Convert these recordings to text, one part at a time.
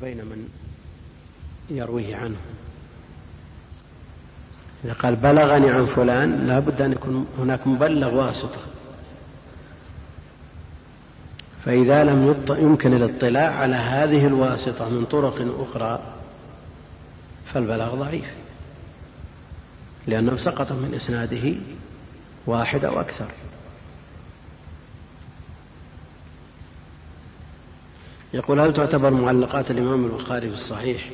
وبين من يرويه عنه. إذا قال بلغني عن فلان لا بد أن يكون هناك مبلغ واسطة. فإذا لم يمكن الاطلاع على هذه الواسطة من طرق أخرى فالبلاغ ضعيف. لأنه سقط من إسناده واحد أو أكثر. يقول هل تعتبر معلقات الإمام البخاري في الصحيح؟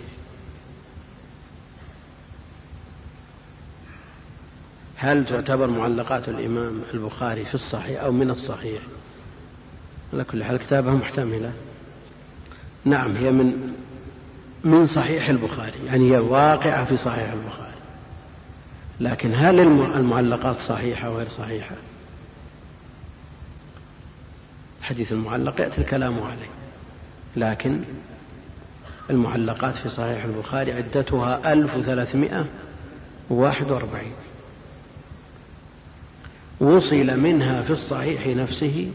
هل تعتبر معلقات الإمام البخاري في الصحيح أو من الصحيح؟ على كل حال كتابها محتملة. نعم هي من من صحيح البخاري يعني هي واقعة في صحيح البخاري. لكن هل المعلقات صحيحة وغير صحيحة؟ حديث المعلق يأتي الكلام عليه. لكن المعلقات في صحيح البخاري عدتها ألف وثلاثمائة وواحد وأربعين. وصل منها في الصحيح نفسه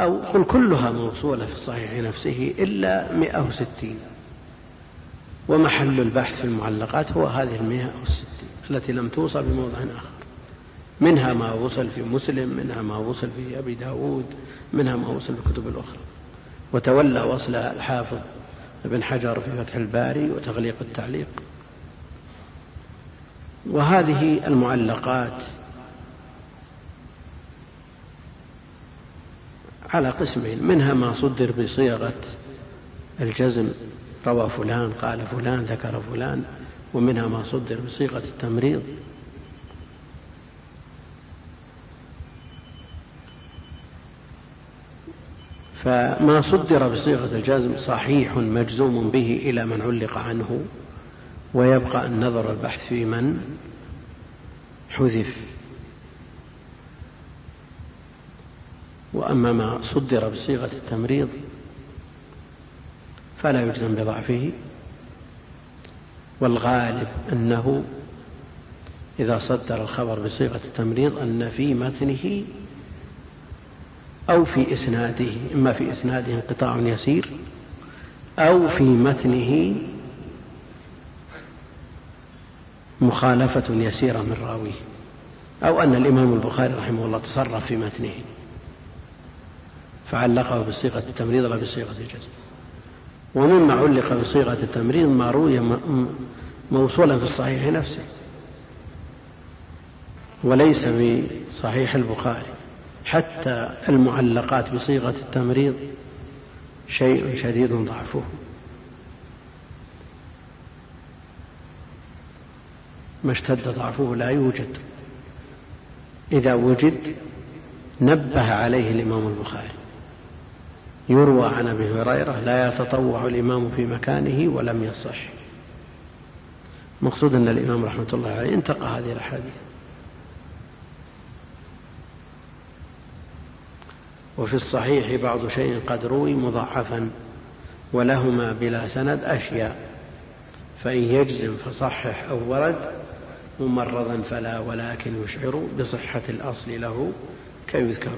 أو قل كلها موصولة في الصحيح نفسه إلا مئة وستين. ومحل البحث في المعلقات هو هذه المئة والستين التي لم توصل بموضع آخر. منها ما وصل في مسلم منها ما وصل في أبي داود منها ما وصل في الكتب الأخرى. وتولى وصل الحافظ ابن حجر في فتح الباري وتغليق التعليق. وهذه المعلقات على قسمين منها ما صدر بصيغة الجزم روى فلان قال فلان ذكر فلان ومنها ما صدر بصيغة التمريض. فما صدر بصيغة الجزم صحيح مجزوم به إلى من علق عنه ويبقى النظر والبحث في من حذف. وأما ما صدر بصيغة التمريض فلا يجزم بضعفه. والغالب أنه إذا صدر الخبر بصيغة التمريض أن في متنه أو في إسناده إما في إسناده انقطاع يسير أو في متنه مخالفة يسيرة من راويه أو أن الإمام البخاري رحمه الله تصرف في متنه. فعلقه بصيغة التمريض لا بصيغة الجزم. ومما علق بصيغة التمريض ما روي موصولا في الصحيح نفسه وليس في صحيح البخاري. حتى المعلقات بصيغة التمريض شيء شديد ضعفه. ما اشتد ضعفه لا يوجد. إذا وجد نبه عليه الإمام البخاري. يروى عن أبي هريرة لا يتطوع الإمام في مكانه ولم يصح. مقصود أن الإمام رحمة الله عليه انتقى هذه الأحاديث. وفي الصحيح بعض شيء قد روي مضاعفا ولهما بلا سند أشياء فإن يجزم فصحح أو ورد ممرضا فلا ولكن يشعر بصحة الأصل له كيذكر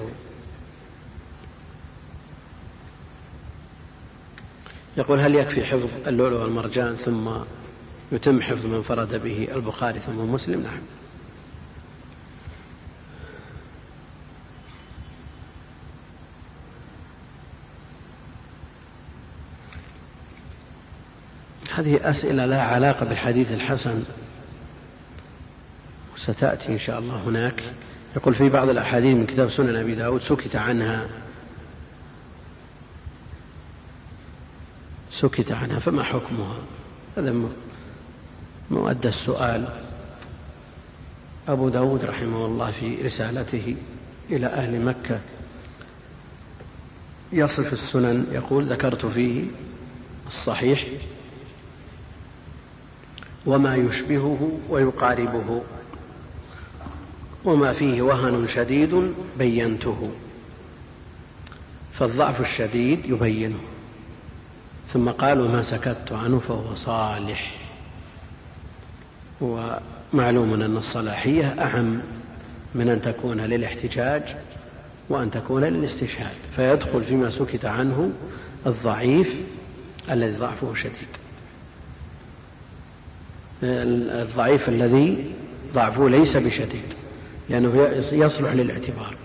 يقول هل يكفي حفظ اللؤلؤ والمرجان ثم يتم حفظ من فرد به البخاري ثم مسلم؟ نعم. هذه أسئلة لا علاقة بالحديث الحسن. وستأتي إن شاء الله هناك. يقول في بعض الأحاديث من كتاب سنن أبي داود سكت عنها. سكت عنها فما حكمها؟ هذا مؤدى السؤال. أبو داود رحمه الله في رسالته إلى أهل مكة. يصف السنن يقول ذكرت فيه الصحيح وما يشبهه ويقاربه وما فيه وهن شديد بينته فالضعف الشديد يبينه ثم قال وما سكت عنه فهو صالح ومعلوم أن الصلاحية أعم من أن تكون للاحتجاج وأن تكون للاستشهاد فيدخل فيما سكت عنه الضعيف الذي ضعفه شديد الضعيف الذي ضعفه ليس بشديد لأنه يصلح للاعتبار.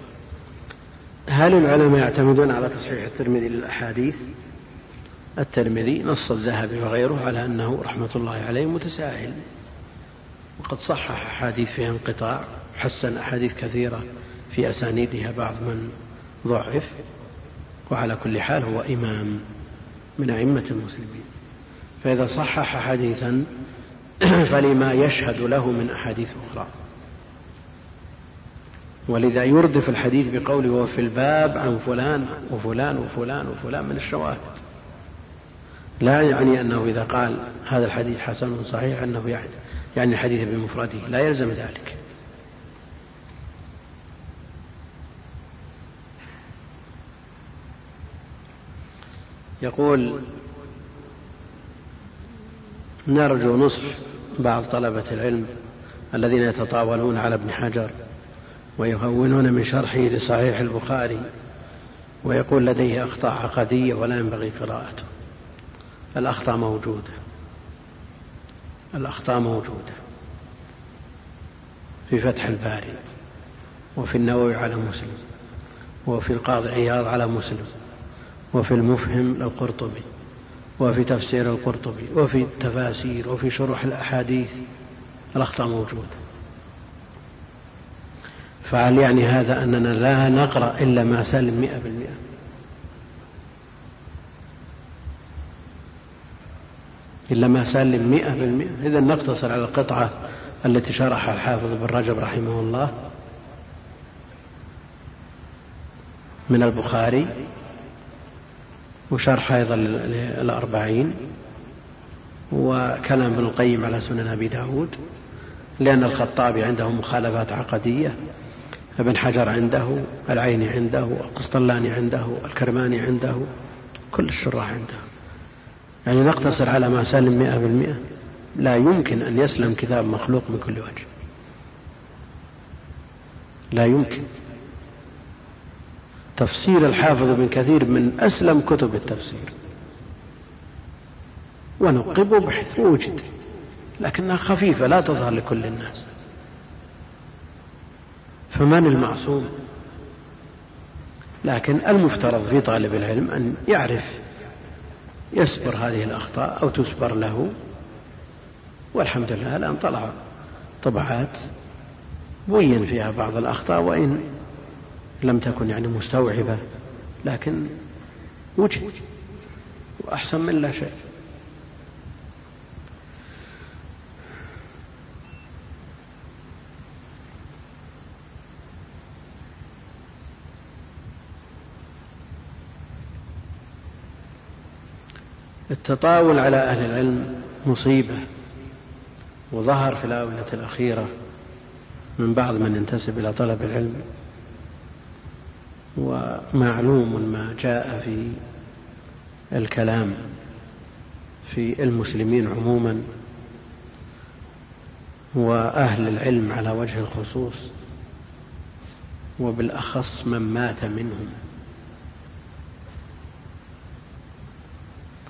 هل العلماء يعتمدون على تصحيح الترمذي للأحاديث؟ الترمذي نص الذهبي وغيره على أنه رحمة الله عليه متساهل وقد صحح أحاديث فيها انقطاع حسن أحاديث كثيرة في أسانيدها بعض من ضعف وعلى كل حال هو إمام من أئمة المسلمين. فإذا صحح حديثا فلما يشهد له من أحاديث أخرى. ولذا يردف الحديث بقوله وفي الباب عن فلان وفلان وفلان وفلان من الشواهد. لا يعني أنه إذا قال هذا الحديث حسن صحيح أنه يعني يعني الحديث بمفرده. لا يلزم ذلك. يقول نرجو نصح بعض طلبة العلم الذين يتطاولون على ابن حجر ويهونون من شرحه لصحيح البخاري ويقول لديه أخطاء عقدية ولا ينبغي قراءته. الأخطاء موجودة. الأخطاء موجودة. في فتح الباري وفي النووي على مسلم وفي القاضي عياض على مسلم وفي المفهم للقرطبي. وفي تفسير القرطبي وفي التفاسير وفي شروح الأحاديث الأخطاء موجودة. فهل يعني هذا أننا لا نقرأ إلا ما سلم مئة بالمئة؟ إلا ما سلم مئة بالمئة. إذا نقتصر على القطعة التي شرحها الحافظ بن رجب رحمه الله من البخاري وشرح أيضا للأربعين وكلام ابن القيم على سنن أبي داود لأن الخطابي عنده مخالفات عقدية ابن حجر عنده العيني عنده القسطلاني عنده الكرماني عنده كل الشراح عنده. يعني نقتصر على ما سلم مئة بالمئة لا يمكن أن يسلم كتاب مخلوق من كل وجه. لا يمكن. تفسير الحافظ ابن كثير من أسلم كتب التفسير. ونقب بحيث وجد لكنها خفيفة لا تظهر لكل الناس. فمن المعصوم؟ لكن المفترض في طالب العلم أن يعرف يسبر هذه الأخطاء أو تسبر له. والحمد لله الآن طلع طبعات بين فيها بعض الأخطاء وإن لم تكن يعني مستوعبة لكن وجد وأحسن من لا شيء. التطاول على أهل العلم مصيبة وظهر في الآونة الأخيرة من بعض من ينتسب إلى طلب العلم. ومعلوم ما جاء في الكلام في المسلمين عموما وأهل العلم على وجه الخصوص وبالأخص من مات منهم.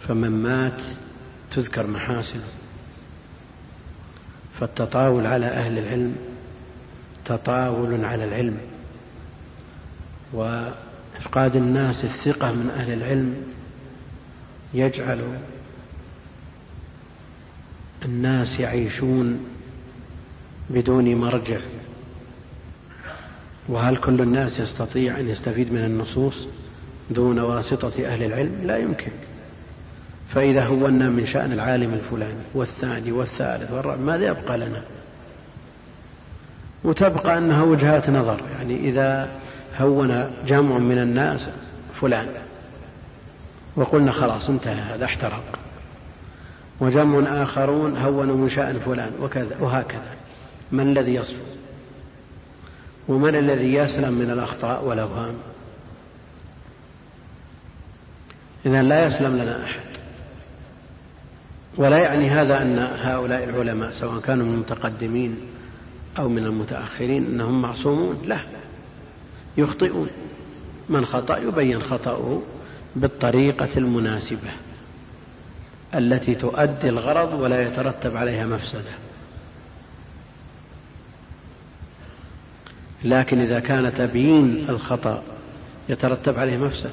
فمن مات تذكر محاسنه. فالتطاول على أهل العلم تطاول على العلم. وإفقاد الناس الثقة من أهل العلم يجعل الناس يعيشون بدون مرجع. وهل كل الناس يستطيع أن يستفيد من النصوص دون واسطة أهل العلم؟ لا يمكن. فإذا هونا من شأن العالم الفلاني والثاني والثالث والرابع ماذا يبقى لنا؟ وتبقى أنها وجهات نظر. يعني إذا هون جمع من الناس فلان. وقلنا خلاص انتهى هذا احترق. وجمع آخرون هونوا من شأن فلان وكذا وهكذا. من الذي يصفو؟ ومن الذي يسلم من الأخطاء والأوهام؟ إذا لا يسلم لنا أحد. ولا يعني هذا أن هؤلاء العلماء سواء كانوا من المتقدمين أو من المتأخرين أنهم معصومون لا. يخطئون من خطأ يبين خطأه بالطريقة المناسبة التي تؤدي الغرض ولا يترتب عليها مفسدة. لكن إذا كان تبيين الخطأ يترتب عليه مفسدة.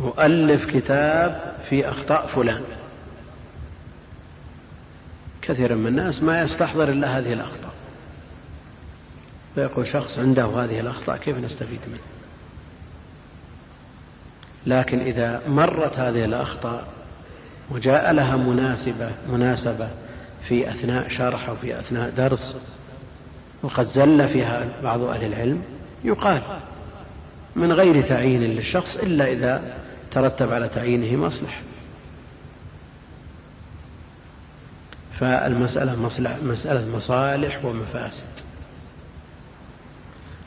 مؤلف كتاب في أخطاء فلان. كثير من الناس ما يستحضر إلا هذه الأخطاء. فيقول شخص عنده هذه الأخطاء كيف نستفيد منه؟ لكن إذا مرت هذه الأخطاء وجاء لها مناسبة مناسبة في أثناء شرح أو في أثناء درس وقد زل فيها بعض أهل العلم يقال من غير تعيين للشخص إلا إذا ترتب على تعيينه مصلحة فالمسألة مسألة مصالح ومفاسد.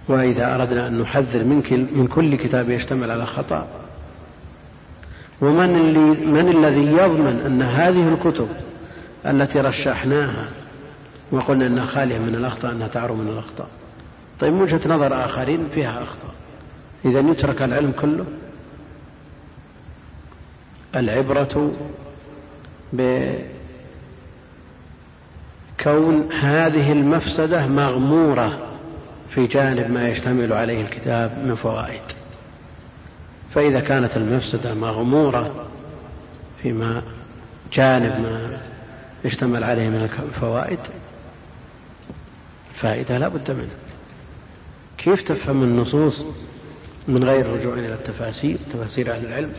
وإذا أردنا أن نحذر من كل كتاب يشتمل على خطأ. ومن اللي من الذي يضمن أن هذه الكتب التي رشحناها وقلنا أنها خالية من الأخطاء أنها تعرو من الأخطاء طيب من وجهة نظر آخرين فيها أخطاء إذا يترك العلم كله. العبرة بكون هذه المفسدة مغمورة. جانب ما يشتمل عليه الكتاب من فوائد. فإذا كانت المفسدة مغمورة فيما جانب ما يشتمل عليه من الفوائد الفائدة لا بد منها كيف تفهم النصوص من غير رجوع إلى التفاسير تفاسير أهل العلم؟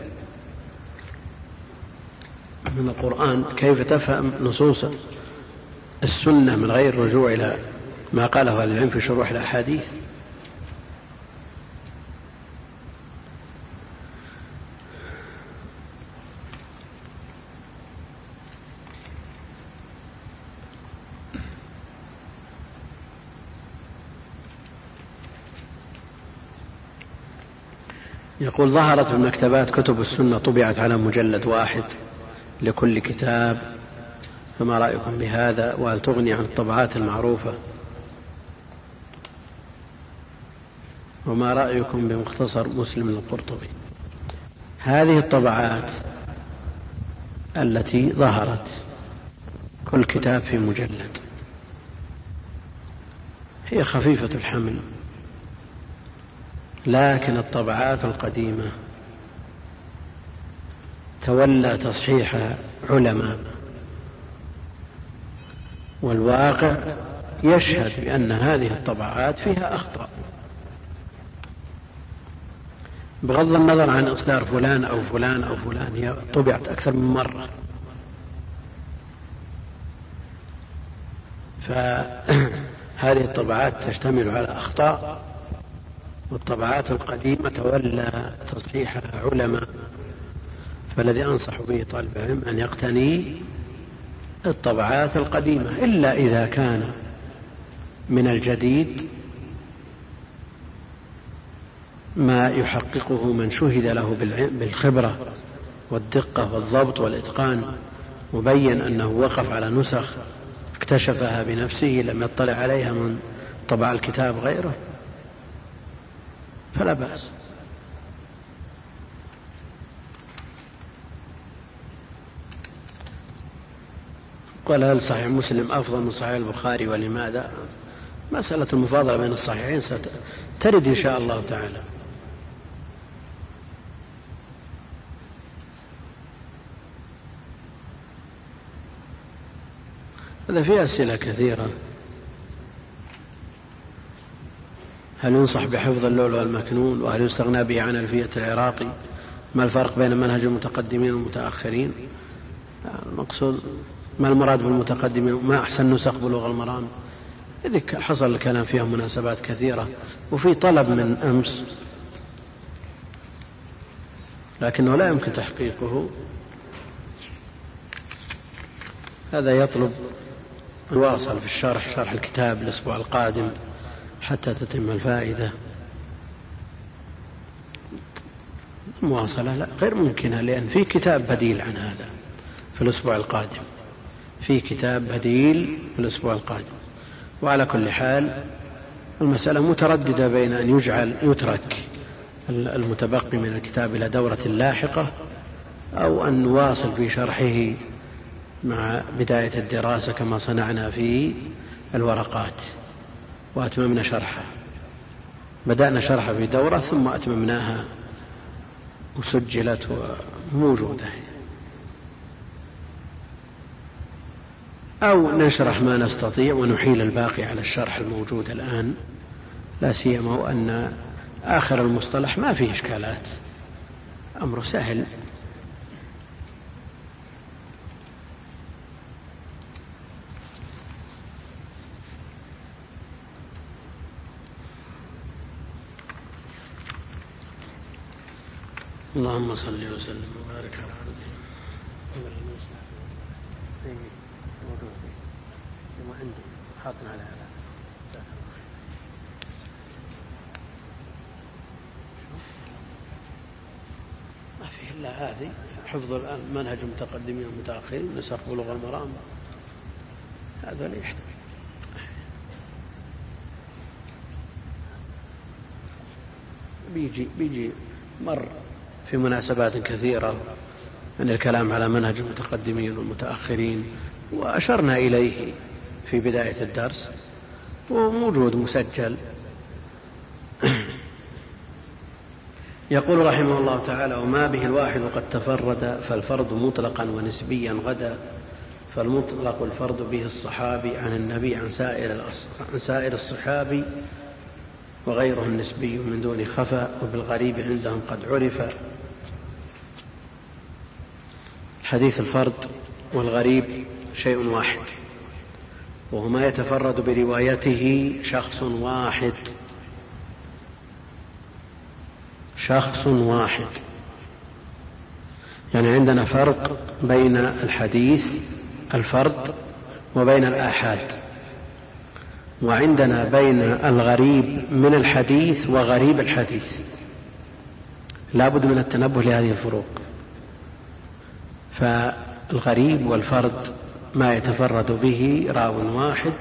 من القرآن كيف تفهم نصوص السنة من غير رجوع إلى ما قاله أهل العلم في شروح الأحاديث. يقول ظهرت في المكتبات كتب السنة طبعت على مجلد واحد لكل كتاب فما رأيكم بهذا؟ وهل تغني عن الطبعات المعروفة وما رأيكم بمختصر مسلم القرطبي. هذه الطبعات التي ظهرت كل كتاب في مجلد. هي خفيفة الحمل لكن الطبعات القديمة تولى تصحيح علماء. والواقع يشهد بأن هذه الطبعات فيها أخطاء. بغض النظر عن إصدار فلان أو فلان أو فلان هي طبعت أكثر من مرة. فهذه الطبعات تشتمل على أخطاء والطبعات القديمة تولى تصحيحها علماء فالذي أنصح به طالب العلم أن يقتني الطبعات القديمة إلا إذا كان من الجديد ما يحققه من شهد له بالخبرة والدقة والضبط والإتقان وبين أنه وقف على نسخ اكتشفها بنفسه لم يطلع عليها من طبع الكتاب غيره. فلا بأس. قال هل صحيح مسلم أفضل من صحيح البخاري ولماذا؟ مسألة المفاضلة بين الصحيحين سترد إن شاء الله تعالى. هذا في أسئلة كثيرة. هل ينصح بحفظ اللؤلؤ المكنون وهل يستغنى به عن ألفية العراقي ما الفرق بين منهج المتقدمين والمتأخرين؟ المقصود ما المراد بالمتقدمين؟ ما أحسن نسخ بلوغ المرام؟ إذا حصل الكلام فيها مناسبات كثيرة وفي طلب من أمس. لكنه لا يمكن تحقيقه. هذا يطلب الواصل في الشرح شرح الكتاب الأسبوع القادم حتى تتم الفائدة. المواصلة لا غير ممكنة لأن في كتاب بديل عن هذا في الأسبوع القادم. في كتاب بديل في الأسبوع القادم. وعلى كل حال المسألة مترددة بين أن يجعل يترك المتبقي من الكتاب إلى دورة لاحقة أو أن نواصل في شرحه مع بداية الدراسة كما صنعنا في الورقات وأتممنا شرحه بدأنا شرحه في دورة ثم أتممناها وسجلت وموجودة. أو نشرح ما نستطيع ونحيل الباقي على الشرح الموجود الآن. لا سيما وأن آخر المصطلح ما فيه إشكالات. أمر سهل. اللهم صل وسلم وبارك على عبده. ما ما فيه إلا هذه حفظ الآن منهج المتقدمين والمتاخرين نسخ بلوغ المرام. هذا لا يحتاج. بيجي بيجي مر في مناسبات كثيرة من الكلام على منهج المتقدمين والمتأخرين وأشرنا إليه في بداية الدرس وموجود مسجل. يقول رحمه الله تعالى وما به الواحد قد تفرد فالفرد مطلقا ونسبيا غدا فالمطلق الفرد به الصحابي عن النبي عن سائر عن سائر الصحابي وغيره النسبي من دون خفا وبالغريب عندهم قد عرف حديث الفرد والغريب شيء واحد وهو ما يتفرد بروايته شخص واحد. شخص واحد. يعني عندنا فرق بين الحديث الفرد وبين الآحاد وعندنا بين الغريب من الحديث وغريب الحديث. لا بد من التنبه لهذه الفروق. فالغريب والفرد ما يتفرد به راو واحد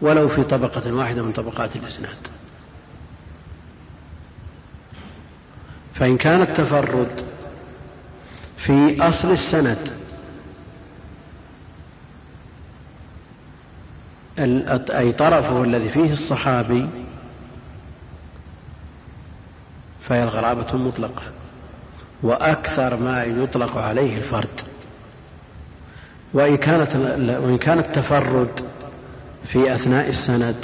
ولو في طبقة واحدة من طبقات الإسناد. فإن كان التفرد في أصل السند أي طرفه الذي فيه الصحابي فهي الغرابة المطلقة وأكثر ما يطلق عليه الفرد. وإن كانت وإن كان التفرد في أثناء السند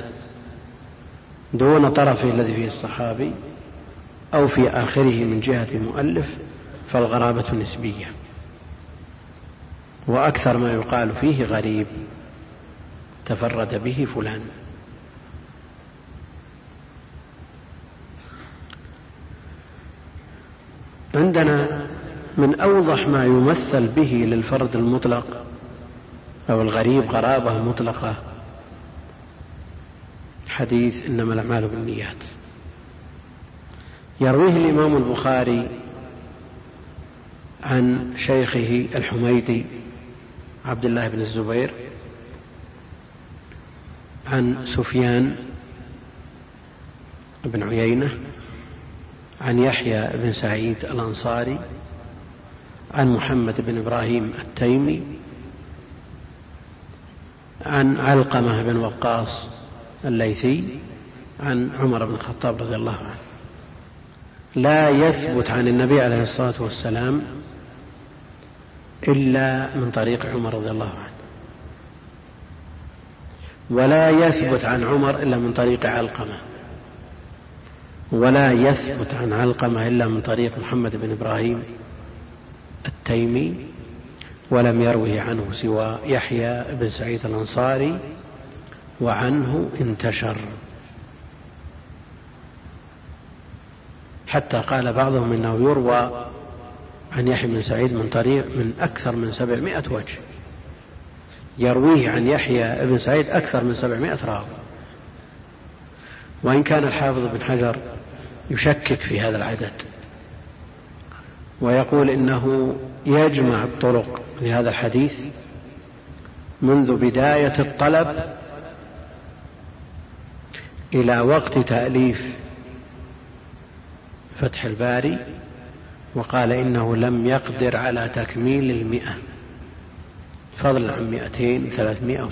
دون طرفه الذي فيه الصحابي أو في آخره من جهة المؤلف فالغرابة نسبية. وأكثر ما يقال فيه غريب. تفرد به فلان. عندنا من أوضح ما يمثل به للفرد المطلق أو الغريب غرابة مطلقة حديث إنما الأعمال بالنيات. يرويه الإمام البخاري عن شيخه الحميدي عبد الله بن الزبير عن سفيان بن عيينة عن يحيى بن سعيد الأنصاري عن محمد بن إبراهيم التيمي عن علقمة بن وقاص الليثي عن عمر بن الخطاب رضي الله عنه. لا يثبت عن النبي عليه الصلاة والسلام إلا من طريق عمر رضي الله عنه. ولا يثبت عن عمر إلا من طريق علقمة. ولا يثبت عن علقمة إلا من طريق محمد بن إبراهيم التيمي ولم يروه عنه سوى يحيى بن سعيد الأنصاري وعنه انتشر. حتى قال بعضهم إنه يروى عن يحيى بن سعيد من طريق من أكثر من سبعمائة وجه. يرويه عن يحيى بن سعيد أكثر من سبعمائة راوي. وإن كان الحافظ بن حجر يشكك في هذا العدد. ويقول إنه يجمع الطرق لهذا الحديث منذ بداية الطلب إلى وقت تأليف فتح الباري وقال إنه لم يقدر على تكميل المئة. فضلا عن مئتين ثلاثمائة أو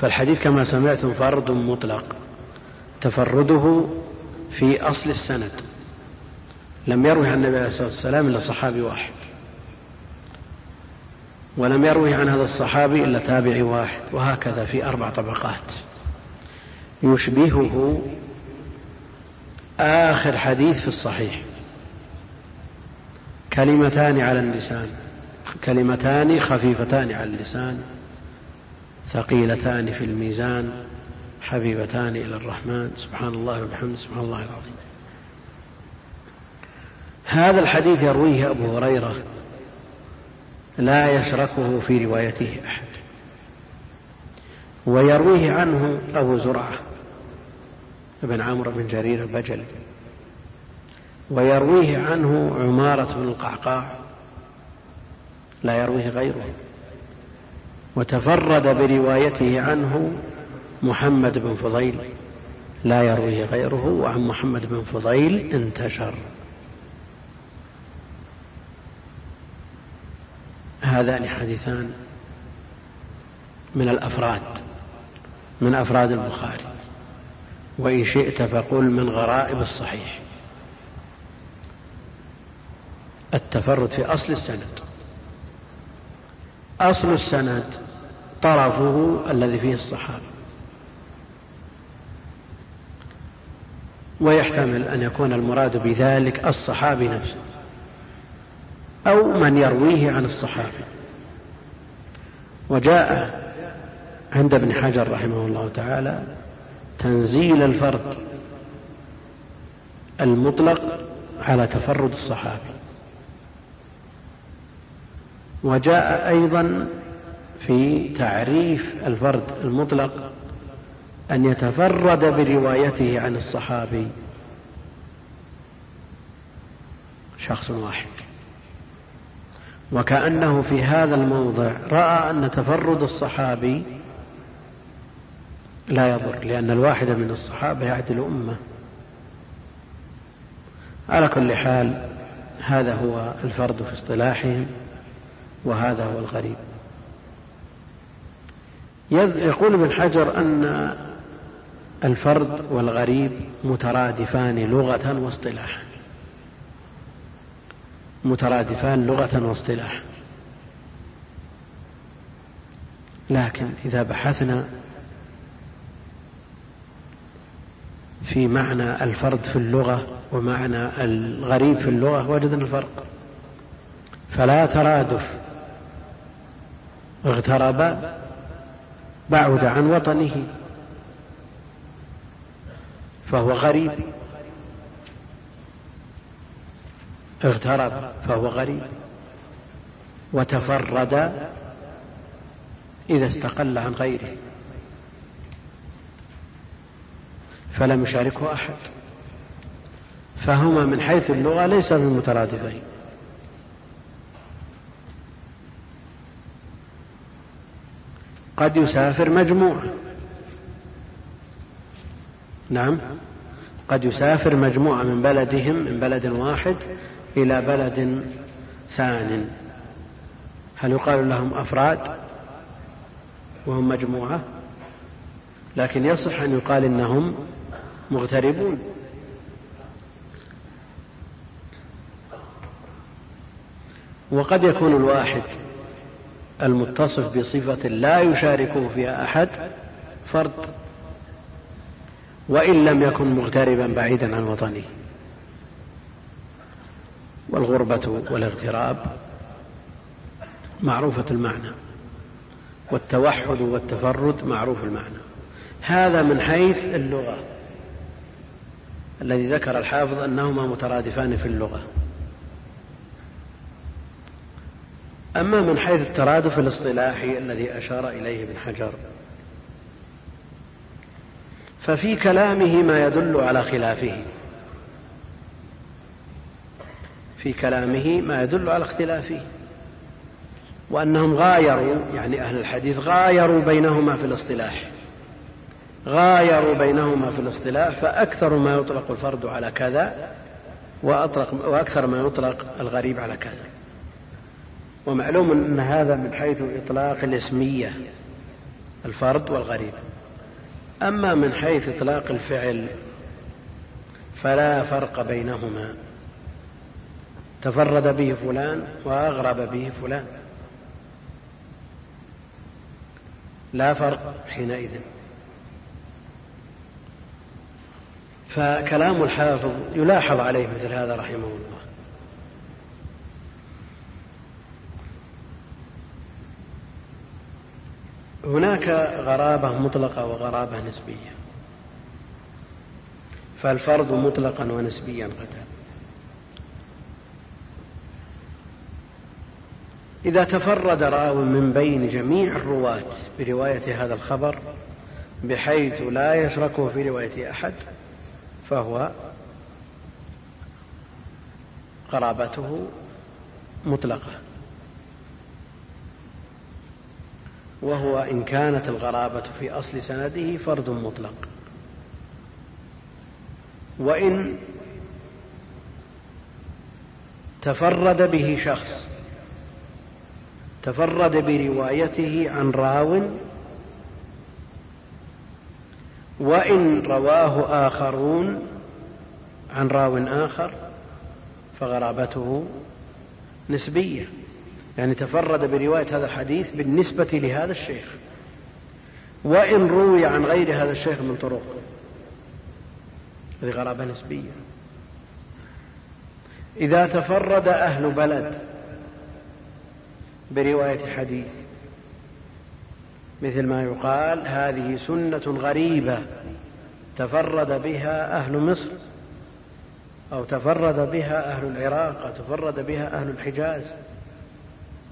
فالحديث كما سمعتم فرد مطلق. تفرده في أصل السند. لم يروي عن النبي عليه الصلاة والسلام إلا صحابي واحد. ولم يروي عن هذا الصحابي إلا تابعي واحد. وهكذا في أربع طبقات. يشبهه آخر حديث في الصحيح. كلمتان على اللسان. كلمتان خفيفتان على اللسان. ثقيلتان في الميزان حبيبتان إلى الرحمن. سبحان الله وبحمده سبحان الله العظيم. هذا الحديث يرويه أبو هريرة لا يشركه في روايته أحد. ويرويه عنه أبو زرعة بن عمرو بن جرير البجلي. ويرويه عنه عمارة بن القعقاع. لا يرويه غيره. وتفرد بروايته عنه محمد بن فضيل لا يرويه غيره وعن محمد بن فضيل انتشر. هذان حديثان من الأفراد من أفراد البخاري وإن شئت فقل من غرائب الصحيح. التفرد في أصل السند. أصل السند طرفه الذي فيه الصحابة. ويحتمل أن يكون المراد بذلك الصحابي نفسه أو من يرويه عن الصحابة وجاء عند ابن حجر رحمه الله تعالى تنزيل الفرد المطلق على تفرد الصحابي. وجاء أيضا في تعريف الفرد المطلق أن يتفرد بروايته عن الصحابي. شخص واحد. وكأنه في هذا الموضع رأى أن تفرد الصحابي لا يضر لأن الواحد من الصحابة يعدل أمة على كل حال هذا هو الفرد في اصطلاحهم وهذا هو الغريب. يقول ابن حجر أن الفرد والغريب مترادفان لغة واصطلاحا مترادفان لغة واصطلاحا لكن إذا بحثنا في معنى الفرد في اللغة ومعنى الغريب في اللغة وجدنا الفرق. فلا ترادف. اغترب بعد عن وطنه. فهو غريب. اغترب فهو غريب. وتفرد إذا استقل عن غيره. فلم يشاركه أحد. فهما من حيث اللغة ليس من مترادفين قد يسافر مجموعة نعم. قد يسافر مجموعة من بلدهم من بلد واحد إلى بلد ثان. هل يقال لهم أفراد؟ وهم مجموعة؟ لكن يصح أن يقال إنهم مغتربون. وقد يكون الواحد المتصف بصفة لا يشاركه فيها أحد فرد وإن لم يكن مغتربا بعيدا عن وطنه. والغربة والاغتراب معروفة المعنى والتوحد والتفرد معروف المعنى. هذا من حيث اللغة. الذي ذكر الحافظ أنهما مترادفان في اللغة. أما من حيث الترادف الاصطلاحي الذي أشار إليه ابن حجر. ففي كلامه ما يدل على خلافه. في كلامه ما يدل على اختلافه. وأنهم غايروا يعني أهل الحديث غايروا بينهما في الاصطلاح. غايروا بينهما في الاصطلاح فأكثر ما يطلق الفرد على كذا وأطلق وأكثر ما يطلق الغريب على كذا. ومعلوم أن هذا من حيث إطلاق الاسمية الفرد والغريب. أما من حيث إطلاق الفعل فلا فرق بينهما. تفرد به فلان وأغرب به فلان. لا فرق حينئذ. فكلام الحافظ يلاحظ عليه مثل هذا رحمه الله. هناك غرابة مطلقة وغرابة نسبية. فالفرد مطلقا ونسبيا قتل. إذا تفرد راو من بين جميع الرواة برواية هذا الخبر بحيث لا يشركه في رواية أحد فهو قرابته مطلقة. وهو إن كانت الغرابة في أصل سنده فرد مطلق. وإن تفرد به شخص تفرد بروايته عن راو وإن رواه آخرون عن راو آخر فغرابته نسبية. يعني تفرد برواية هذا الحديث بالنسبة لهذا الشيخ. وإن روي عن غير هذا الشيخ من طرق. هذه غرابة نسبية. إذا تفرد أهل بلد برواية حديث مثل ما يقال هذه سنة غريبة تفرد بها أهل مصر أو تفرد بها أهل العراق أو تفرد بها أهل الحجاز.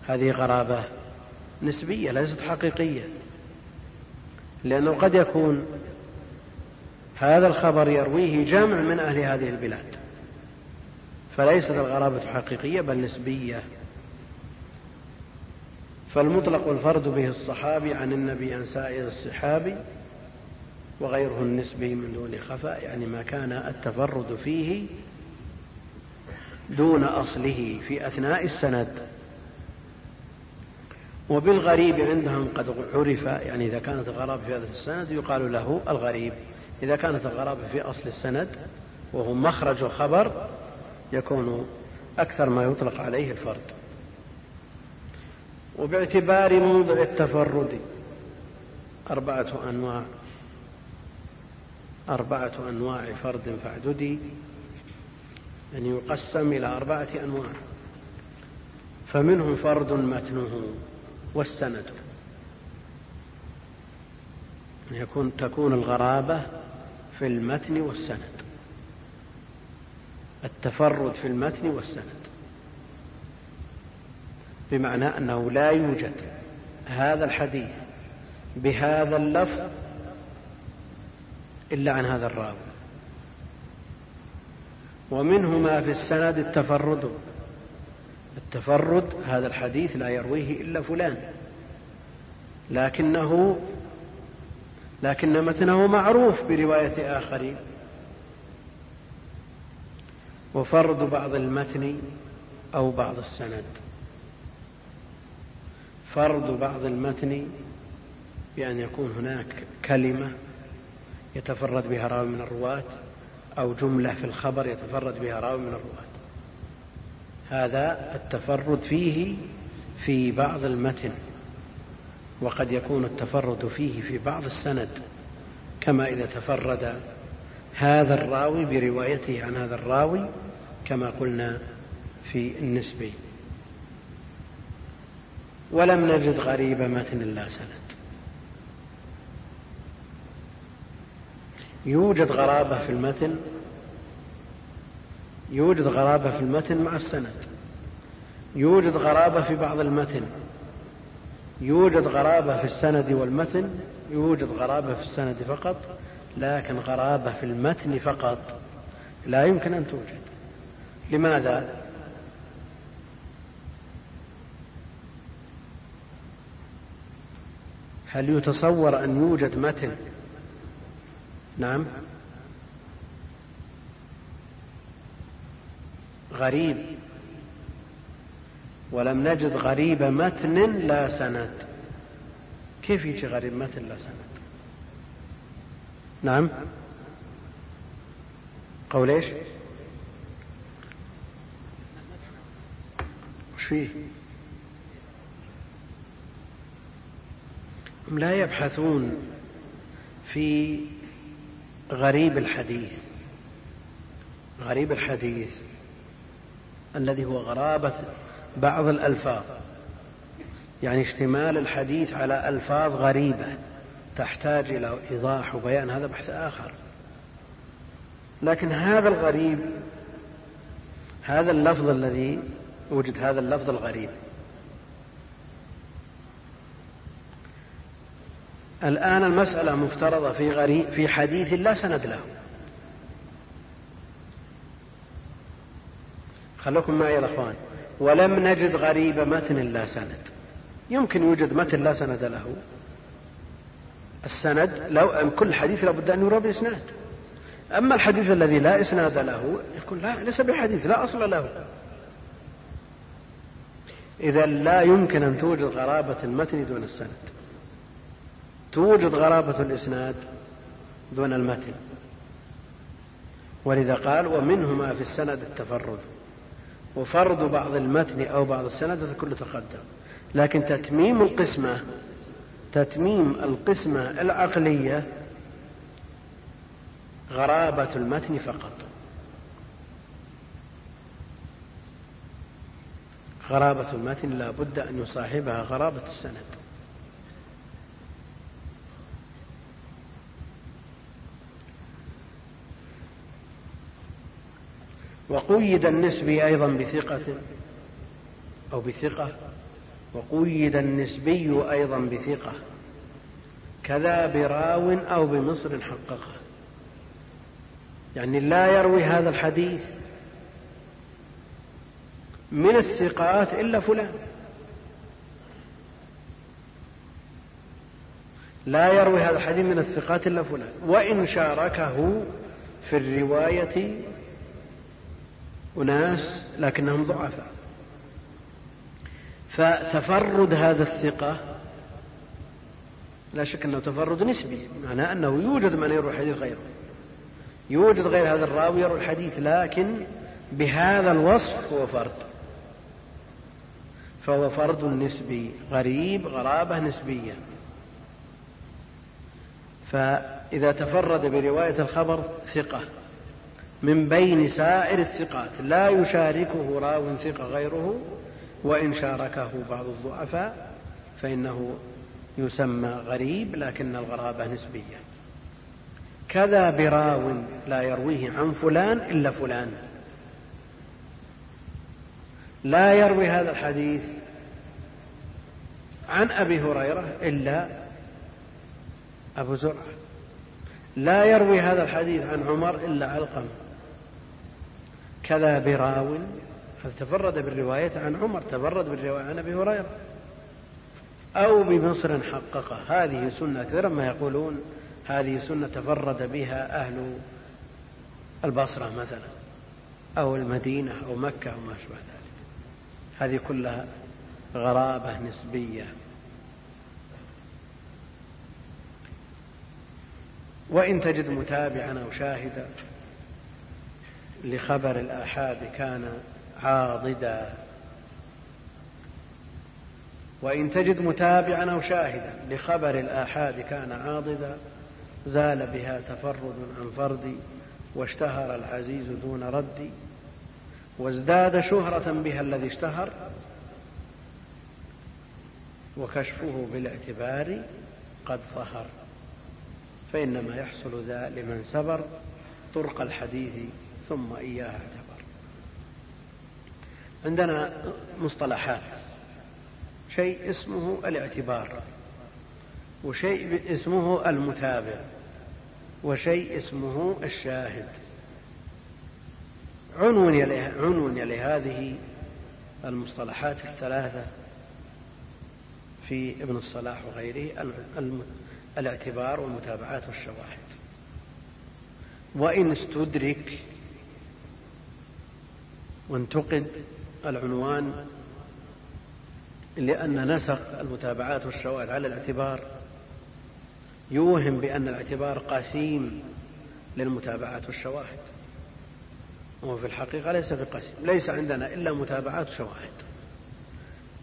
هذه غرابة نسبية ليست حقيقية لأنه قد يكون هذا الخبر يرويه جمع من أهل هذه البلاد. فليست الغرابة حقيقية بل نسبية. فالمطلق الفرد به الصحابي عن النبي عن سائر الصحابي وغيره النسبي من دون خفاء يعني ما كان التفرد فيه دون أصله في أثناء السند. وبالغريب عندهم قد عرف يعني إذا كانت الغرابة في هذا السند يقال له الغريب. إذا كانت الغرابة في أصل السند وهو مخرج الخبر يكون أكثر ما يطلق عليه الفرد. وباعتبار موضع التفرد أربعة أنواع أربعة أنواع فرد فاعددي يعني يقسم إلى أربعة أنواع. فمنهم فرد متنه والسند يكون تكون الغرابة في المتن والسند. التفرد في المتن والسند. بمعنى أنه لا يوجد هذا الحديث بهذا اللفظ إلا عن هذا الراوي. ومنه ما في السند التفرد. التفرد هذا الحديث لا يرويه إلا فلان. لكنه لكن متنه معروف برواية آخرين. وفرد بعض المتن أو بعض السند. فرض بعض المتن بأن يكون هناك كلمة يتفرد بها راوي من الرواة أو جملة في الخبر يتفرد بها راوي من الرواة. هذا التفرد فيه في بعض المتن وقد يكون التفرد فيه في بعض السند كما إذا تفرد هذا الراوي بروايته عن هذا الراوي كما قلنا في النسبي ولم نجد غريب متن لا سند. يوجد غرابة في المتن يوجد غرابة في المتن مع السند. يوجد غرابة في بعض المتن. يوجد غرابة في السند والمتن. يوجد غرابة في السند فقط. لكن غرابة في المتن فقط. لا يمكن أن توجد. لماذا؟ هل يتصور أن يوجد متن؟ نعم. غريب. ولم نجد غريب متن لا سند. كيف يجي غريب متن لا سند؟ نعم. قول إيش؟ وش فيه؟ هم لا يبحثون في غريب الحديث. غريب الحديث. الذي هو غرابة بعض الألفاظ. يعني اشتمال الحديث على ألفاظ غريبة تحتاج إلى إيضاح وبيان هذا بحث آخر. لكن هذا الغريب هذا اللفظ الذي وجد هذا اللفظ الغريب. الآن المسألة مفترضة في غريب في حديث لا سند له. خلوكم معي يا إخوان. ولم نجد غريب متن لا سند. يمكن يوجد متن لا سند له. السند لو أن كل حديث لابد أن يروى بإسناد. أما الحديث الذي لا إسناد له يقول لا ليس بحديث لا أصل له. إذا لا يمكن أن توجد غرابة المتن دون السند. توجد غرابة الإسناد دون المتن. ولذا قال ومنهما في السند التفرد. وفرض بعض المتن أو بعض السند هذا كله تقدم. لكن تتميم القسمة تتميم القسمة العقلية غرابة المتن فقط. غرابة المتن لا بد أن يصاحبها غرابة السند. وقيد النسبي أيضا بثقة أو بثقة. وقيد النسبي أيضا بثقة كذا براو أو بمصر حققه. يعني لا يروي هذا الحديث من الثقات إلا فلان. لا يروي هذا الحديث من الثقات إلا فلان. وإن شاركه في الرواية أناس لكنهم ضعفاء. فتفرد هذا الثقة لا شك أنه تفرد نسبي معناه أنه يوجد من يروي الحديث غيره. يوجد غير هذا الراوي يروي الحديث لكن بهذا الوصف هو فرد. فهو فرد نسبي غريب غرابة نسبية. فإذا تفرد برواية الخبر ثقة. من بين سائر الثقات. لا يشاركه راو ثقة غيره وإن شاركه بعض الضعفاء فإنه يسمى غريب لكن الغرابة نسبية. كذا براو لا يرويه عن فلان إلا فلان. لا يروي هذا الحديث عن أبي هريرة إلا أبو زرعة. لا يروي هذا الحديث عن عمر إلا علقمة كذا براو تفرد بالرواية عن عمر؟ تفرد بالرواية عن أبي هريرة. أو بمصر حققه هذه سنة كثيرا ما يقولون هذه سنة تفرد بها أهل البصرة مثلا أو المدينة أو مكة أو ما أشبه ذلك. هذه كلها غرابة نسبية. وإن تجد متابعا أو شاهدا لخبر الآحاد كان عاضدا. وإن تجد متابعا أو شاهدا لخبر الآحاد كان عاضدا زال بها تفرد عن فرد واشتهر العزيز دون رد وازداد شهرة بها الذي اشتهر وكشفه بالاعتبار قد ظهر. فإنما يحصل ذا لمن سبر طرق الحديث ثم إياه اعتبر. عندنا مصطلحات. شيء اسمه الاعتبار وشيء اسمه المتابع وشيء اسمه الشاهد. عنون عنون لهذه المصطلحات الثلاثة في ابن الصلاح وغيره الاعتبار والمتابعات والشواهد. وإن استدرك وانتقد العنوان لأن نسق المتابعات والشواهد على الاعتبار يوهم بأن الاعتبار قسيم للمتابعات والشواهد. وهو في الحقيقة ليس بقسيم ليس عندنا إلا متابعات وشواهد.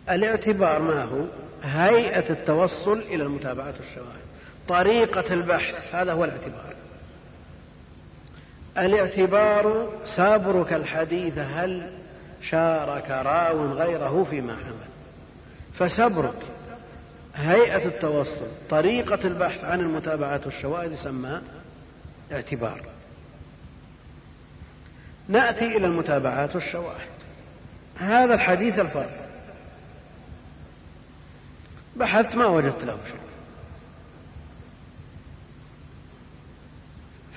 الاعتبار ما هو؟ هيئة التوصل إلى المتابعات والشواهد طريقة البحث هذا هو الاعتبار. الاعتبار سابرك الحديث هل شارك راو غيره فيما حمل فسبرك هيئة التوصل طريقة البحث عن المتابعات والشواهد يسمى اعتبار. نأتي إلى المتابعات والشواهد هذا الحديث الفرد بحثت ما وجدت له شيء.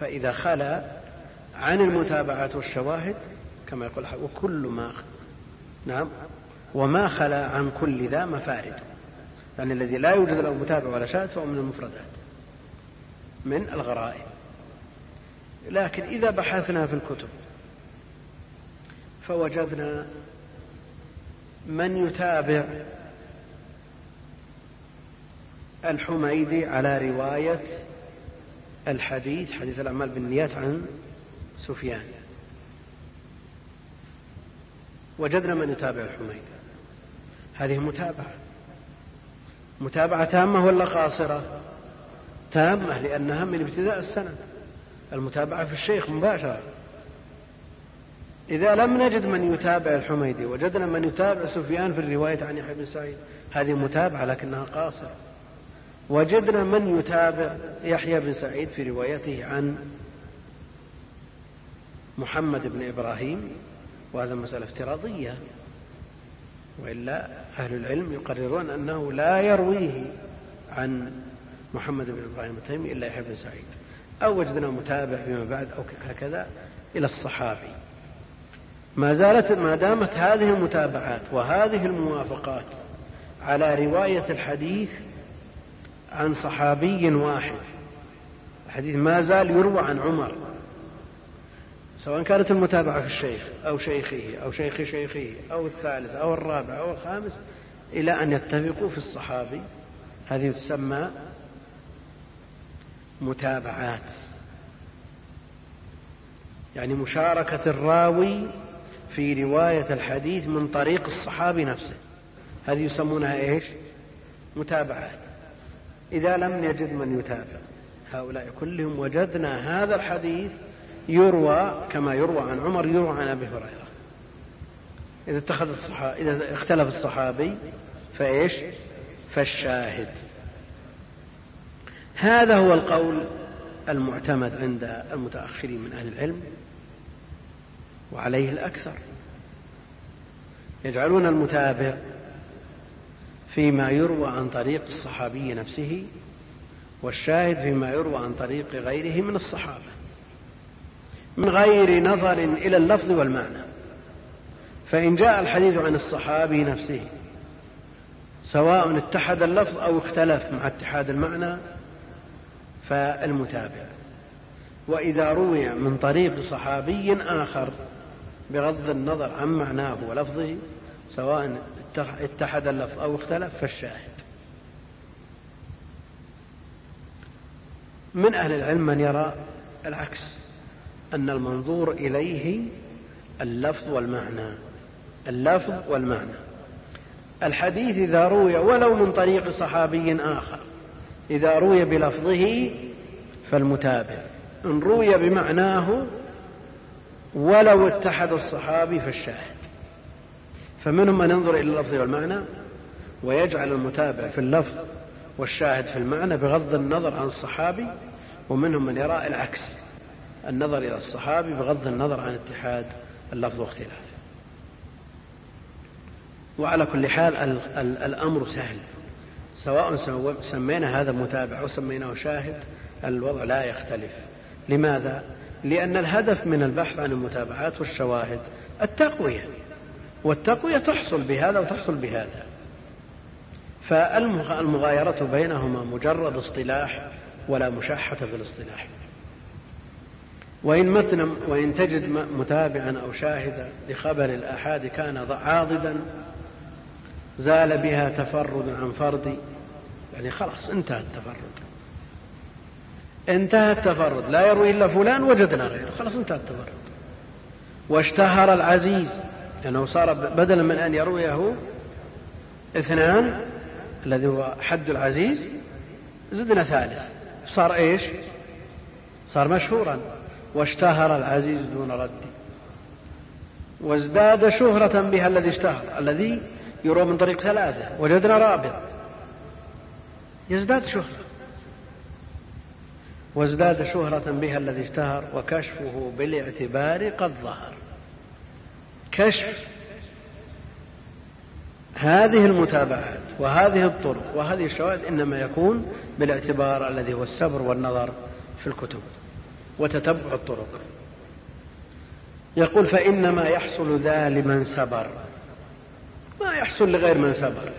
فإذا خلا عن المتابعات والشواهد كما يقول وكل ما نعم وما خلا عن كل ذا مفارد. يعني الذي لا يوجد له متابع ولا شاهد فهو من المفردات من الغرائب. لكن إذا بحثنا في الكتب فوجدنا من يتابع الحميدي على رواية الحديث حديث الأعمال بالنيات عن سفيان. وجدنا من يتابع الحميدي هذه متابعة. متابعة تامة ولا قاصرة؟ تامة لأنها من ابتداء السنة المتابعة في الشيخ مباشرة. إذا لم نجد من يتابع الحميدي وجدنا من يتابع سفيان في الرواية عن يحيى بن سعيد هذه متابعة لكنها قاصرة. وجدنا من يتابع يحيى بن سعيد في روايته عن محمد بن إبراهيم وهذا مسألة افتراضية. وإلا أهل العلم يقررون أنه لا يرويه عن محمد بن إبراهيم التيمي إلا يحيى بن سعيد. أو وجدنا متابع فيما بعد أو هكذا إلى الصحابي. ما زالت ما دامت هذه المتابعات وهذه الموافقات على رواية الحديث عن صحابي واحد. الحديث ما زال يروى عن عمر. سواء كانت المتابعة في الشيخ أو شيخه أو شيخ شيخه أو الثالث أو الرابع أو الخامس إلى أن يتفقوا في الصحابي. هذه تسمى متابعات. يعني مشاركة الراوي في رواية الحديث من طريق الصحابي نفسه. هذه يسمونها إيش؟ متابعات. إذا لم نجد من يتابع. هؤلاء كلهم وجدنا هذا الحديث يروى كما يروى عن عمر يروى عن أبي هريرة. إذا اتخذ الصحابي إذا اختلف الصحابي فإيش؟ فالشاهد. هذا هو القول المعتمد عند المتأخرين من أهل العلم وعليه الأكثر. يجعلون المتابع فيما يروى عن طريق الصحابي نفسه والشاهد فيما يروى عن طريق غيره من الصحابة. من غير نظر إلى اللفظ والمعنى. فإن جاء الحديث عن الصحابي نفسه سواء اتحد اللفظ أو اختلف مع اتحاد المعنى فالمتابع. وإذا روي من طريق صحابي آخر بغض النظر عن معناه ولفظه سواء اتحد اللفظ أو اختلف فالشاهد. من أهل العلم من يرى العكس. أن المنظور إليه اللفظ والمعنى. اللفظ والمعنى. الحديث إذا روي ولو من طريق صحابي آخر. إذا روي بلفظه فالمتابع. إن روي بمعناه ولو اتحد الصحابي فالشاهد. فمنهم من ينظر إلى اللفظ والمعنى ويجعل المتابع في اللفظ والشاهد في المعنى بغض النظر عن الصحابي ومنهم من يرى العكس. النظر إلى الصحابي بغض النظر عن اتحاد اللفظ واختلافه. وعلى كل حال الأمر سهل. سواء سمينا هذا متابع أو سميناه شاهد الوضع لا يختلف. لماذا؟ لأن الهدف من البحث عن المتابعات والشواهد التقوية. والتقوية تحصل بهذا وتحصل بهذا. فالمغايرة بينهما مجرد اصطلاح ولا مشاحة في الاصطلاح. وإن متن وإن تجد متابعا أو شاهدا لخبر الآحاد كان عاضدا زال بها تفرد عن فرد. يعني خلاص انتهى التفرد. انتهى التفرد. لا يروي إلا فلان وجدنا غيره. خلاص انتهى التفرد. واشتهر العزيز لأنه يعني صار بدلا من أن يرويه اثنان الذي هو حد العزيز زدنا ثالث. صار إيش؟ صار مشهورا. واشتهر العزيز دون رد وازداد شهرة بها الذي اشتهر الذي يروى من طريق ثلاثة وجدنا رابع. يزداد شهرة. وازداد شهرة بها الذي اشتهر وكشفه بالاعتبار قد ظهر. كشف هذه المتابعات وهذه الطرق وهذه الشواهد إنما يكون بالاعتبار الذي هو السبر والنظر في الكتب. وتتبع الطرق. يقول فإنما يحصل ذا لمن سبر. ما يحصل لغير من سبر.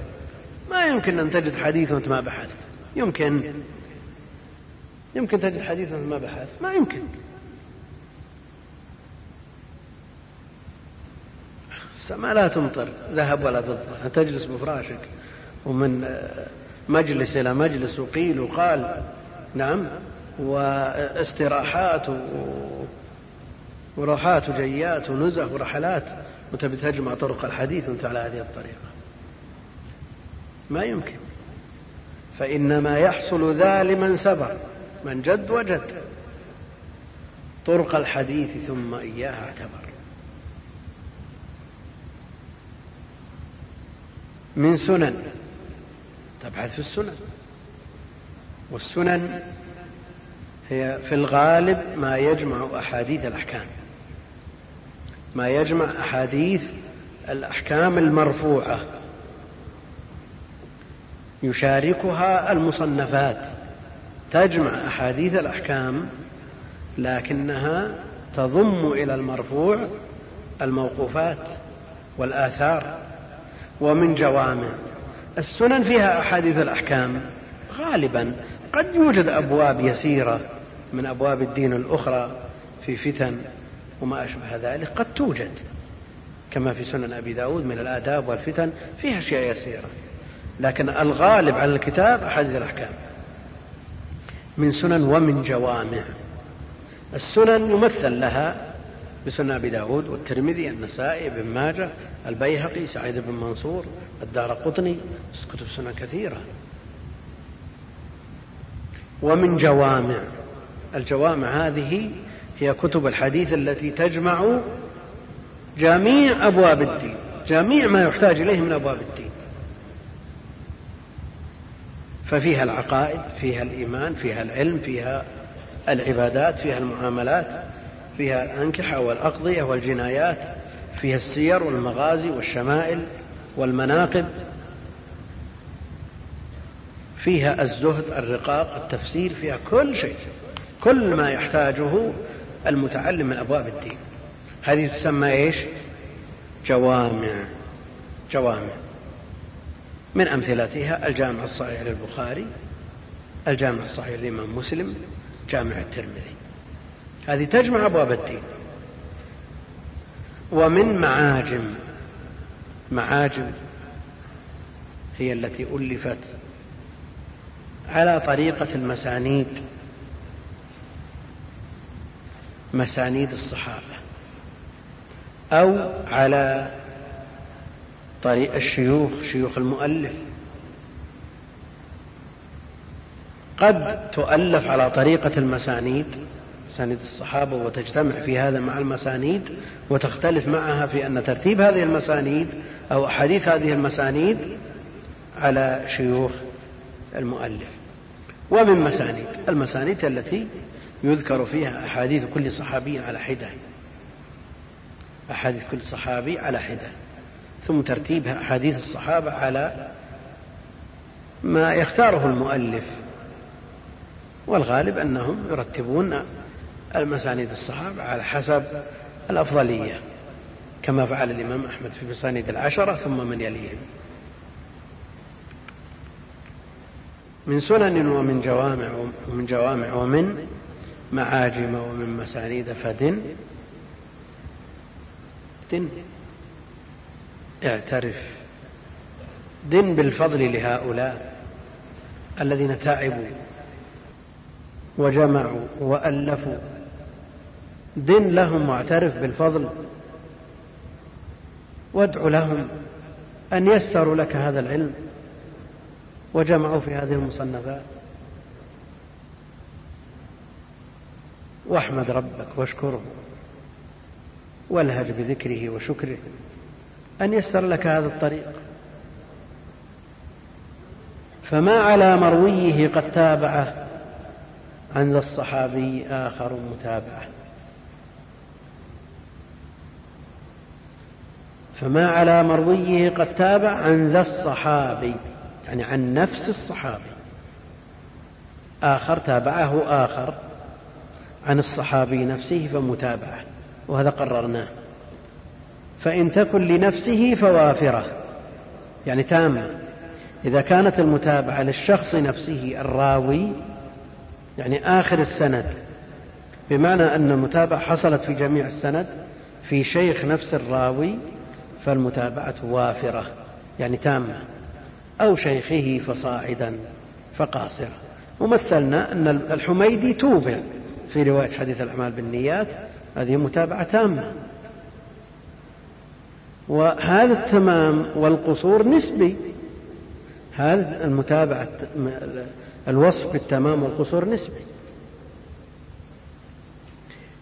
ما يمكن أن تجد حديث وأنت ما بحثت. يمكن. يمكن تجد حديث وأنت ما بحثت. ما يمكن. السماء لا تمطر. ذهب ولا فضة تجلس بفراشك؟ ومن مجلس إلى مجلس وقيل وقال. نعم. واستراحات وروحات وجيات ونزه ورحلات. وتبي تجمع طرق الحديث وانت على هذه الطريقة. ما يمكن. فإنما يحصل ذا لمن سبر من جد وجد. طرق الحديث ثم إياها اعتبر. من سنن. تبحث في السنن. والسنن هي في الغالب ما يجمع أحاديث الأحكام. ما يجمع أحاديث الأحكام المرفوعة. يشاركها المصنفات. تجمع أحاديث الأحكام لكنها تضم إلى المرفوع الموقوفات والآثار ومن جوامع. السنن فيها أحاديث الأحكام. غالبا قد يوجد أبواب يسيرة من أبواب الدين الأخرى في فتن وما أشبه ذلك قد توجد كما في سنن أبي داود من الآداب والفتن فيها أشياء يسيرة. لكن الغالب على الكتاب أحاديث الأحكام. من سنن ومن جوامع. السنن يمثل لها بسنن أبي داود والترمذي النسائي بن ماجه البيهقي سعيد بن منصور الدار قطني كتب سنن كثيرة. ومن جوامع. الجوامع هذه هي كتب الحديث التي تجمع جميع أبواب الدين جميع ما يحتاج إليه من أبواب الدين. ففيها العقائد فيها الإيمان فيها العلم فيها العبادات فيها المعاملات فيها الأنكحة والأقضية والجنايات فيها السير والمغازي والشمائل والمناقب. فيها الزهد الرقاق التفسير فيها كل شيء. كل ما يحتاجه المتعلم من أبواب الدين. هذه تسمى إيش؟ جوامع جوامع. من أمثلتها الجامع الصحيح للبخاري الجامع الصحيح للإمام مسلم جامع الترمذي. هذه تجمع أبواب الدين. ومن معاجم معاجم هي التي ألفت على طريقة المسانيد. مسانيد الصحابة أو على طريق الشيوخ شيوخ المؤلف. قد تؤلف على طريقة المسانيد مسانيد الصحابة وتجتمع في هذا مع المسانيد وتختلف معها في أن ترتيب هذه المسانيد أو أحاديث هذه المسانيد على شيوخ المؤلف. ومن مسانيد المسانيد التي يذكر فيها أحاديث كل صحابي على حدة. أحاديث كل صحابي على حدة. ثم ترتيبها أحاديث الصحابة على ما يختاره المؤلف. والغالب أنهم يرتبون المسانيد الصحابة على حسب الأفضلية كما فعل الإمام أحمد في مسانيد العشرة ثم من يليهم. من سنن ومن جوامع ومن جوامع ومن معاجم ومن مسانيد فدن دن. اعترف. دن بالفضل لهؤلاء الذين تعبوا وجمعوا وألفوا. دن لهم واعترف بالفضل. وادع لهم أن يسروا لك هذا العلم. وجمعوا في هذه المصنفات. واحمد ربك واشكره والهج بذكره وشكره أن يسر لك هذا الطريق. فما على مرويه قد تابعه عن ذا الصحابي آخر متابعة. فما على مرويه قد تابع عن ذا الصحابي يعني عن نفس الصحابي آخر تابعه آخر. عن الصحابي نفسه فمتابعة وهذا قررناه. فإن تكن لنفسه فوافرة يعني تامة. إذا كانت المتابعة للشخص نفسه الراوي يعني آخر السند بمعنى أن المتابعة حصلت في جميع السند في شيخ نفس الراوي فالمتابعة وافرة يعني تامة. أو شيخه فصاعدا فقاصرة ومثلنا أن الحميدي توبع. في رواية حديث الأعمال بالنيات هذه متابعة تامة. وهذا التمام والقصور نسبي. هذا المتابعة الوصف بالتمام والقصور نسبي.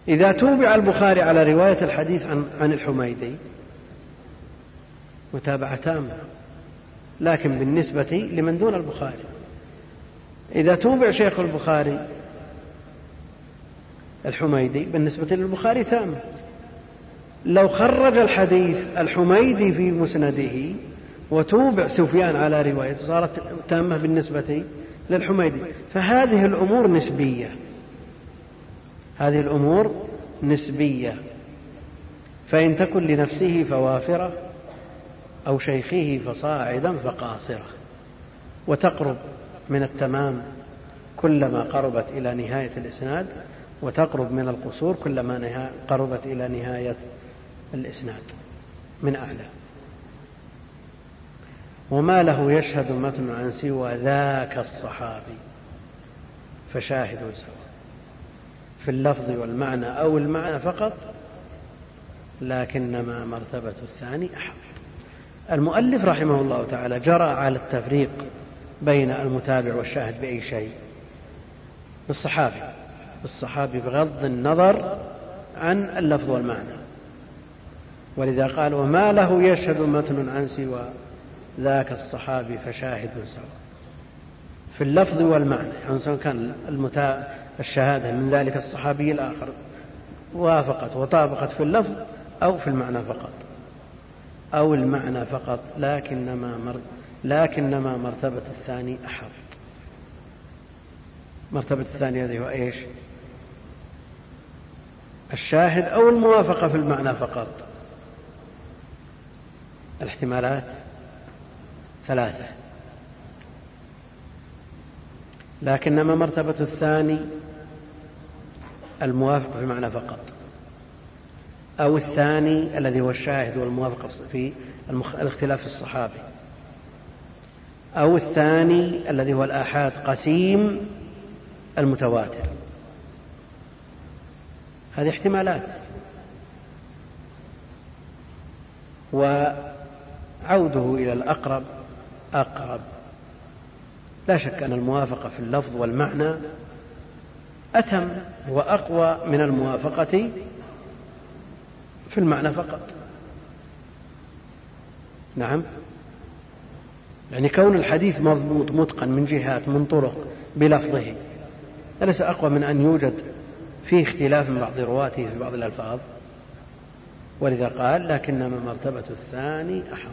إذا توبع البخاري على رواية الحديث عن عن الحميدي متابعة تامة. لكن بالنسبة لمن دون البخاري. إذا توبع شيخ البخاري الحميدي بالنسبة للبخاري تامة لو خرج الحديث الحميدي في مسنده وتوبع سفيان على روايته صارت تامة بالنسبة للحميدي. فهذه الأمور نسبية. هذه الأمور نسبية. فإن تكن لنفسه فوافرة أو شيخه فصاعدا فقاصرة. وتقرب من التمام كلما قربت إلى نهاية الإسناد وتقرب من القصور كلما قربت إلى نهاية الإسناد من أعلى. وما له يشهد متن عن سوى ذاك الصحابي. فشاهد سواء في اللفظ والمعنى أو المعنى فقط لكنما مرتبة الثاني أحق المؤلف رحمه الله تعالى جرى على التفريق بين المتابع والشاهد بأي شيء؟ بالصحابي. بالصحابي بغض النظر عن اللفظ والمعنى. ولذا قال وما له يشهد متن عن سوى ذاك الصحابي فشاهد سواء في اللفظ والمعنى يعني سواء كان المتا... الشهادة من ذلك الصحابي الآخر وافقت وطابقت في اللفظ أو في المعنى فقط. أو المعنى فقط لكنما مر... لكنما مرتبة الثاني أحط مرتبة الثانية هذه هو إيش؟ الشاهد أو الموافقة في المعنى فقط. الاحتمالات ثلاثة. لكنما مرتبة الثاني الموافق في المعنى فقط. أو الثاني الذي هو الشاهد والموافق في الاختلاف في الصحابي أو الثاني الذي هو الآحاد قسيم المتواتر. هذه احتمالات. وعوده إلى الأقرب أقرب. لا شك أن الموافقة في اللفظ والمعنى أتم وأقوى من الموافقة في المعنى فقط. نعم. يعني كون الحديث مضبوط متقن من جهات من طرق بلفظه أليس أقوى من أن يوجد فيه اختلاف من بعض رواته في بعض الألفاظ. ولذا قال لكنما مرتبة الثاني أحق.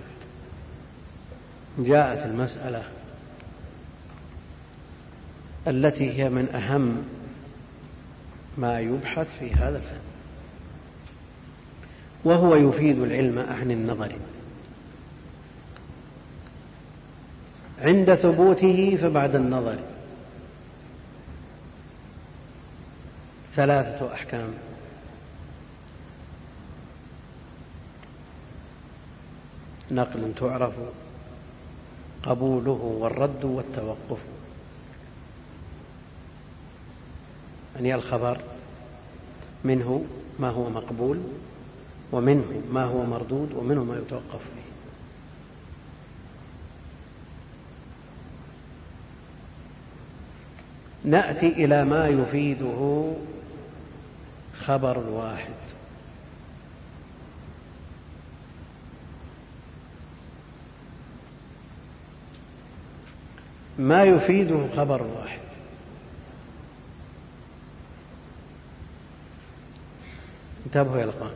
جاءت المسألة التي هي من أهم ما يبحث في هذا الفن. وهو يفيد العلم عن النظر. عند ثبوته فبعد النظر. ثلاثة أحكام. نقل تعرف قبوله والرد والتوقف. يعني الخبر منه ما هو مقبول ومنه ما هو مردود ومنه ما يتوقف فيه. نأتي إلى ما يفيده خبر واحد. ما يفيده خبر واحد. انتبهوا يا الأخوان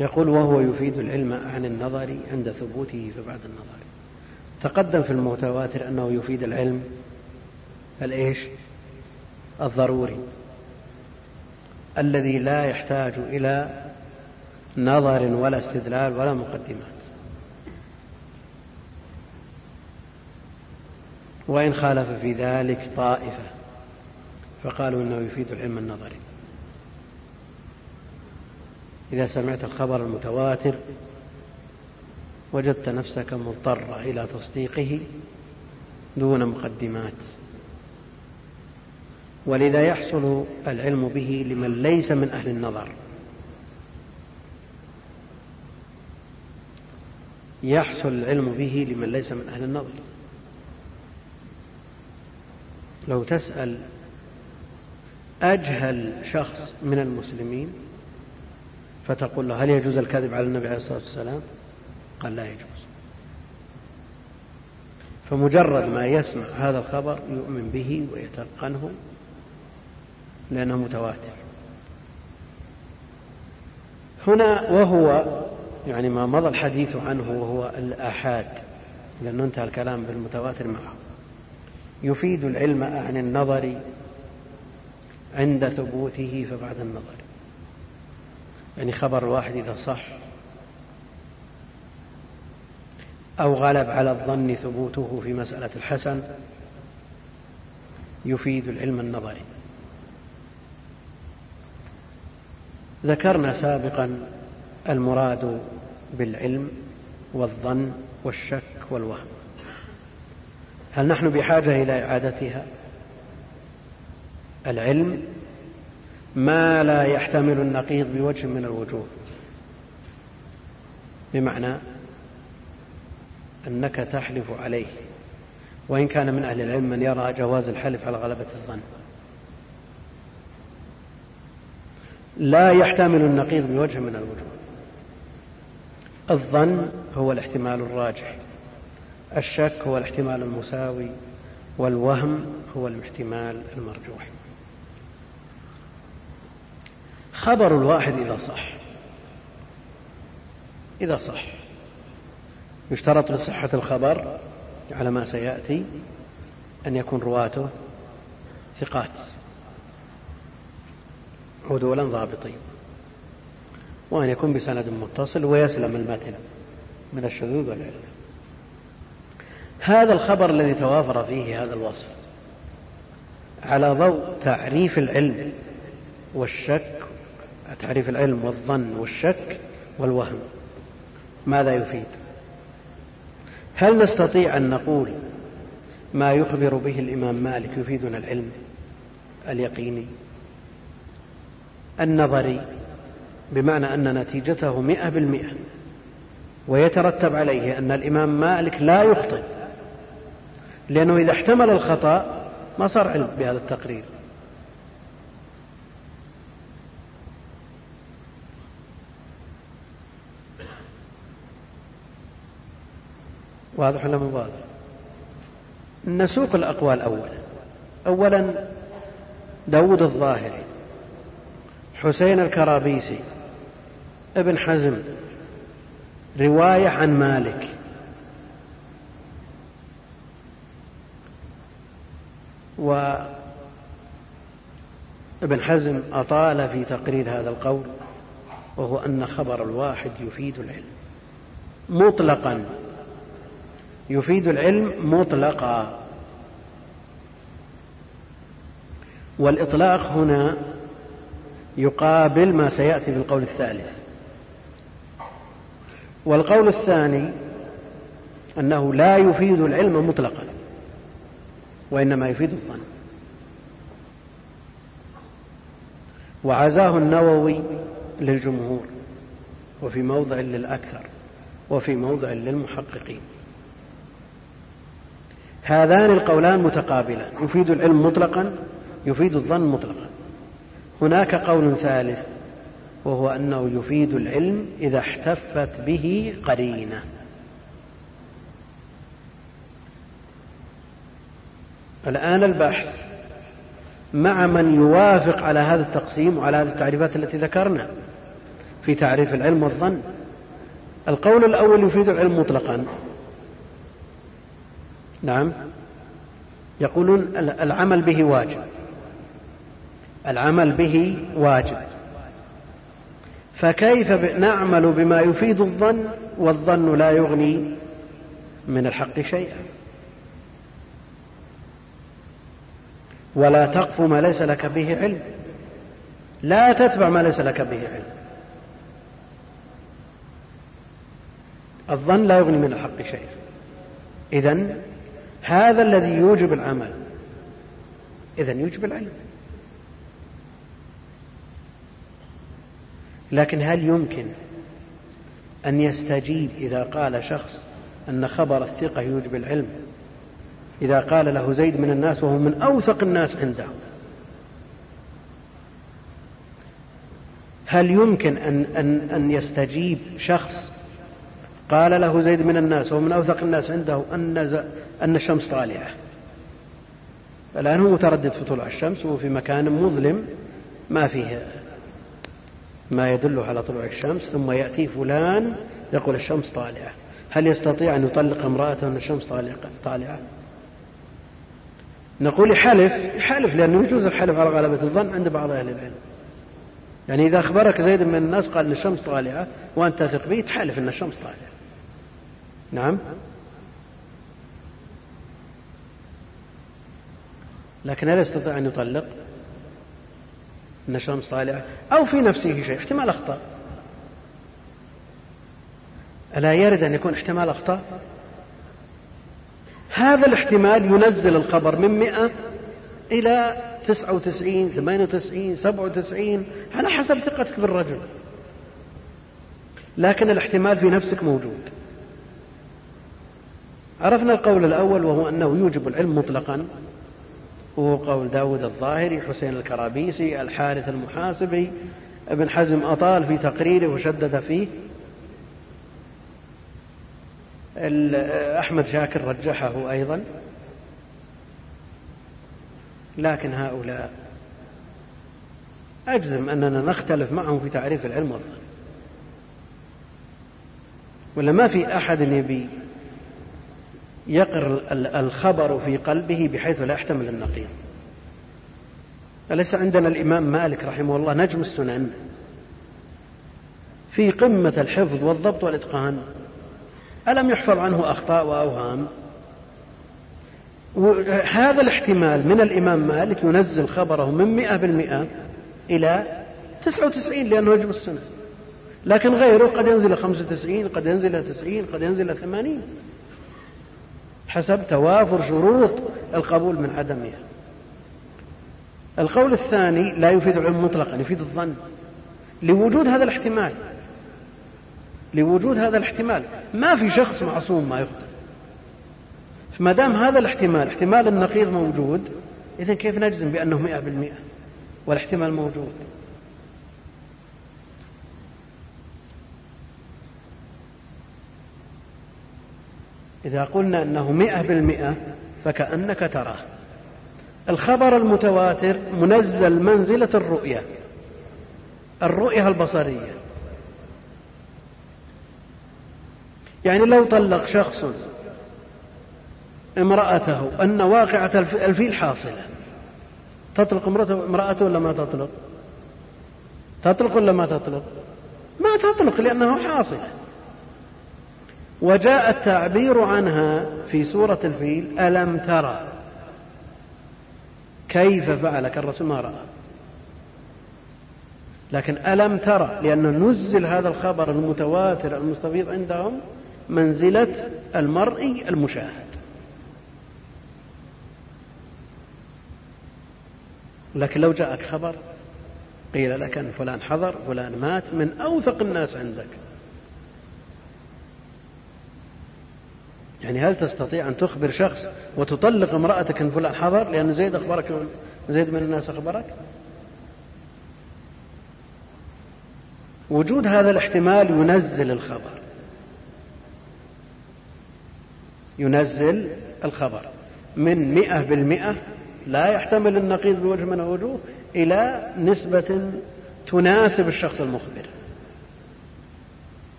يقول وهو يفيد العلم عن النظر عند ثبوته فبعد النظر. تقدم في المتواتر أنه يفيد العلم الإيش؟ الضروري. الذي لا يحتاج إلى نظر ولا استدلال ولا مقدمات. وإن خالف في ذلك طائفة فقالوا إنه يفيد العلم النظري. إذا سمعت الخبر المتواتر وجدت نفسك مضطرة إلى تصديقه دون مقدمات. ولذا يحصل العلم به لمن ليس من أهل النظر. يحصل العلم به لمن ليس من أهل النظر. لو تسأل أجهل شخص من المسلمين فتقول له هل يجوز الكذب على النبي عليه الصلاة والسلام؟ قال لا يجوز. فمجرد ما يسمع هذا الخبر يؤمن به ويتلقنه لأنه متواتر. هنا وهو يعني ما مضى الحديث عنه وهو الآحاد لأنه انتهى الكلام بالمتواتر معه. يفيد العلم عن النظر عند ثبوته فبعد النظر. يعني خبر واحد إذا صح أو غلب على الظن ثبوته في مسألة الحسن يفيد العلم النظري. ذكرنا سابقا المراد بالعلم والظن والشك والوهم. هل نحن بحاجة إلى إعادتها؟ العلم ما لا يحتمل النقيض بوجه من الوجوه. بمعنى أنك تحلف عليه وإن كان من أهل العلم من يرى جواز الحلف على غلبة الظن. لا يحتمل النقيض بوجه من الوجوه. الظن هو الاحتمال الراجح. الشك هو الاحتمال المساوي. والوهم هو الاحتمال المرجوح. خبر الواحد إذا صح. إذا صح. يشترط لصحة الخبر على ما سيأتي أن يكون رواته ثقات. عدولا ضابطين. وأن يكون بسند متصل ويسلم المتن من الشذوذ والعلم هذا الخبر الذي توافر فيه هذا الوصف على ضوء تعريف العلم والشك تعريف العلم والظن والشك والوهم. ماذا يفيد؟ هل نستطيع أن نقول ما يخبر به الإمام مالك يفيدنا العلم اليقيني؟ النظري بمعنى أن نتيجته مئة بالمئة ويترتب عليه أن الإمام مالك لا يخطئ لأنه إذا احتمل الخطأ ما صار علم بهذا التقرير. واضح ولا مو واضح؟ نسوق الأقوال أولا. أولا داود الظاهري. حسين الكرابيسي ابن حزم رواية عن مالك. وابن حزم أطال في تقرير هذا القول وهو أن خبر الواحد يفيد العلم. مطلقا. يفيد العلم مطلقا. والإطلاق هنا يقابل ما سيأتي في القول الثالث. والقول الثاني أنه لا يفيد العلم مطلقا وإنما يفيد الظن. وعزاه النووي للجمهور وفي موضع للأكثر وفي موضع للمحققين. هذان القولان متقابلان يفيد العلم مطلقا يفيد الظن مطلقا. هناك قول ثالث وهو أنه يفيد العلم إذا احتفت به قرينة. الآن البحث مع من يوافق على هذا التقسيم وعلى هذه التعريفات التي ذكرنا في تعريف العلم والظن. القول الأول يفيد العلم مطلقا. نعم. يقولون العمل به واجب. العمل به واجب. فكيف نعمل بما يفيد الظن والظن لا يغني من الحق شيئا. ولا تقف ما ليس لك به علم. لا تتبع ما ليس لك به علم. الظن لا يغني من الحق شيئا. إذا هذا الذي يوجب العمل إذا يوجب العلم. لكن هل يمكن أن يستجيب إذا قال شخص أن خبر الثقة يوجب العلم؟ إذا قال له زيد من الناس وهو من أوثق الناس عنده. هل يمكن أن, أن, أن يستجيب شخص قال له زيد من الناس وهو من أوثق الناس عنده أن, أن الشمس طالعة؟ الآن هو متردد في طلوع الشمس وهو في مكان مظلم ما فيه ما يدل على طلوع الشمس ثم يأتي فلان يقول الشمس طالعة. هل يستطيع أن يطلق امرأته أن الشمس طالعة؟ نقول يحلف يحلف لأنه يجوز الحلف على غلبة الظن عند بعض أهل العلم. يعني إذا أخبرك زيد من الناس قال أن الشمس طالعة وأنت تثق به تحلف أن الشمس طالعة. نعم؟ لكن هل يستطيع أن يطلق؟ أن الشمس طالعة. أو في نفسه شيء احتمال أخطاء ألا يرد أن يكون احتمال أخطاء هذا الاحتمال ينزل الخبر من مئة إلى تسعة وتسعين ثمانية وتسعين سبعة وتسعين على حسب ثقتك بالرجل. لكن الاحتمال في نفسك موجود. عرفنا القول الأول وهو أنه يوجب العلم مطلقا. وهو قول داود الظاهري حسين الكرابيسي الحارث المحاسبي ابن حزم أطال في تقريره وشدد فيه. أحمد شاكر رجحه أيضا. لكن هؤلاء أجزم أننا نختلف معهم في تعريف العلم والظن ولا ما في أحد يبي يقر الخبر في قلبه بحيث لا يحتمل النقيض. أليس عندنا الإمام مالك رحمه الله نجم السنن؟ في قمة الحفظ والضبط والإتقان. ألم يحفظ عنه أخطاء وأوهام؟ هذا الاحتمال من الإمام مالك ينزل خبره من مئة بالمئة إلى تسعة وتسعين لأنه يجب السنة لكن غيره قد ينزل خمسة وتسعين قد ينزل تسعين قد ينزل ثمانين. حسب توافر شروط القبول من عدمها. القول الثاني لا يفيد العلم مطلقا يفيد الظن. لوجود هذا الاحتمال. لوجود هذا الاحتمال. ما في شخص معصوم ما يخطئ فما دام هذا الاحتمال احتمال النقيض موجود إذا كيف نجزم بأنه مئة بالمئة؟ والإحتمال موجود. إذا قلنا أنه مئة بالمئة فكأنك تراه. الخبر المتواتر منزل منزلة الرؤية الرؤية البصرية. يعني لو طلق شخص امرأته أن واقعة الفيل حاصلة تطلق امرأته ولا ما تطلق؟ تطلق ولا ما تطلق؟ ما تطلق لأنه حاصلة وجاء التعبير عنها في سورة الفيل ألم ترى؟ كيف فعل كالرسول ما رأى. لكن ألم ترى؟ لأنه نزل هذا الخبر المتواتر المستفيض عندهم منزلة المرئي المشاهد. لكن لو جاءك خبر قيل لك أن فلان حضر فلان مات من أوثق الناس عندك. يعني هل تستطيع أن تخبر شخص وتطلق امرأتك أن فلان حضر؟ لأن زيد أخبرك زيد من الناس أخبرك. وجود هذا الاحتمال ينزل الخبر. ينزل الخبر. من مئة بالمئة لا يحتمل النقيض بوجه من الوجوه إلى نسبة تناسب الشخص المخبر.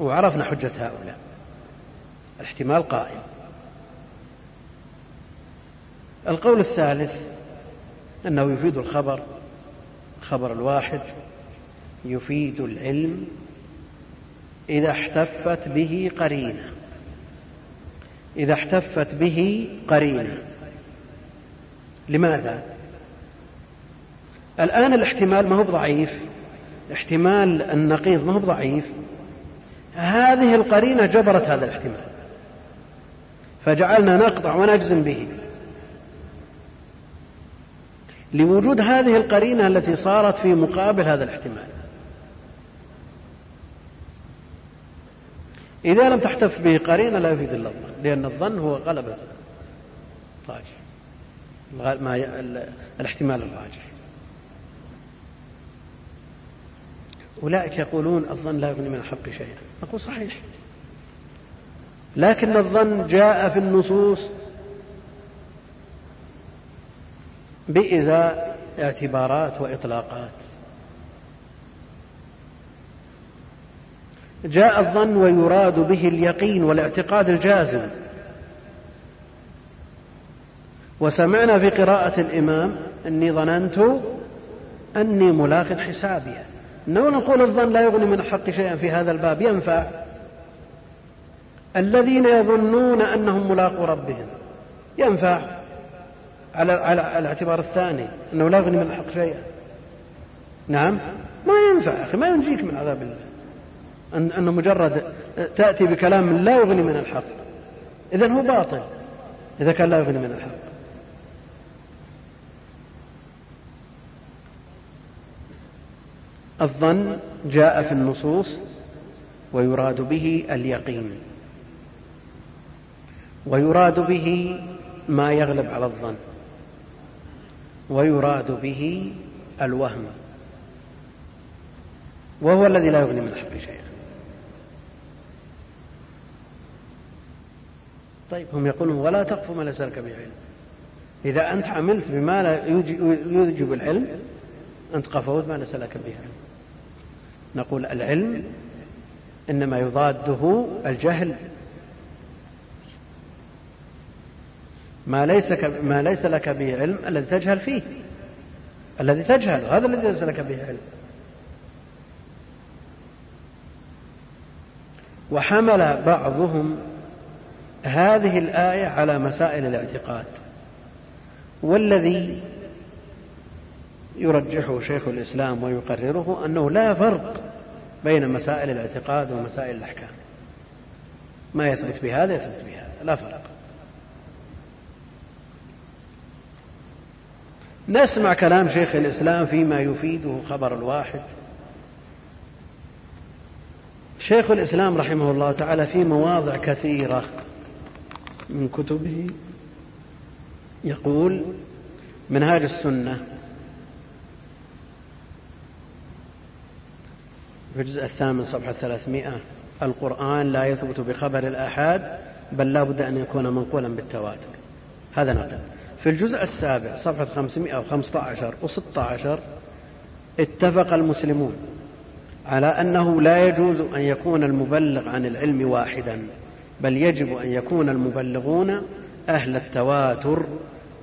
وعرفنا حجة هؤلاء. الاحتمال قائم. القول الثالث أنه يفيد الخبر خبر الواحد يفيد العلم إذا احتفت به قرينة. إذا احتفت به قرينة. لماذا؟ الآن الاحتمال ما هو ضعيف احتمال النقيض ما هو ضعيف هذه القرينة جبرت هذا الاحتمال. فجعلنا نقطع ونجزم به. لوجود هذه القرينة التي صارت في مقابل هذا الاحتمال. إذا لم تحتف به قرينة لا يفيد إلا الظن لأن الظن هو غلبة الراجح. ما الاحتمال الراجح. أولئك يقولون الظن لا يغني من الحق شيئا. نقول صحيح. لكن الظن جاء في النصوص بإزاء اعتبارات وإطلاقات. جاء الظن ويراد به اليقين والاعتقاد الجازم. وسمعنا في قراءة الإمام أني ظننت أني ملاق حسابي. لو نقول الظن لا يغني من الحق شيئا في هذا الباب. ينفع. الذين يظنون أنهم ملاقوا ربهم. ينفع. على على الاعتبار الثاني أنه لا يغني من الحق شيئا. نعم؟ ما ينفع أخي ما ينجيك من عذاب الله. أن أنه مجرد تأتي بكلام لا يغني من الحق. إذا هو باطل. إذا كان لا يغني من الحق. الظن جاء في النصوص ويراد به اليقين. ويراد به ما يغلب على الظن. ويراد به الوهم. وهو الذي لا يغني من الحق شيئا. طيب هم يقولون ولا تقف ما ليس لك به علم إذا أنت عملت بما لا يوجب العلم أنت قفوت ما ليس لك به علم نقول العلم إنما يضاده الجهل. ما ليس ما ليس لك به علم الذي تجهل فيه. الذي تجهل هذا الذي ليس لك به علم. وحمل بعضهم هذه الآية على مسائل الاعتقاد. والذي يرجحه شيخ الإسلام ويقرره أنه لا فرق بين مسائل الاعتقاد ومسائل الأحكام. ما يثبت بهذا يثبت بهذا لا فرق. نسمع كلام شيخ الإسلام فيما يفيده خبر الواحد. شيخ الإسلام رحمه الله تعالى في مواضع كثيرة من كتبه يقول منهاج السنة في الجزء الثامن صفحة ثلاثمائة. القرآن لا يثبت بخبر الآحاد بل لا بد أن يكون منقولا بالتواتر. هذا نقل. في الجزء السابع صفحة خمسمائة وخمسة عشر وستة عشر اتفق المسلمون على أنه لا يجوز أن يكون المبلغ عن العلم واحدا بل يجب أن يكون المبلغون أهل التواتر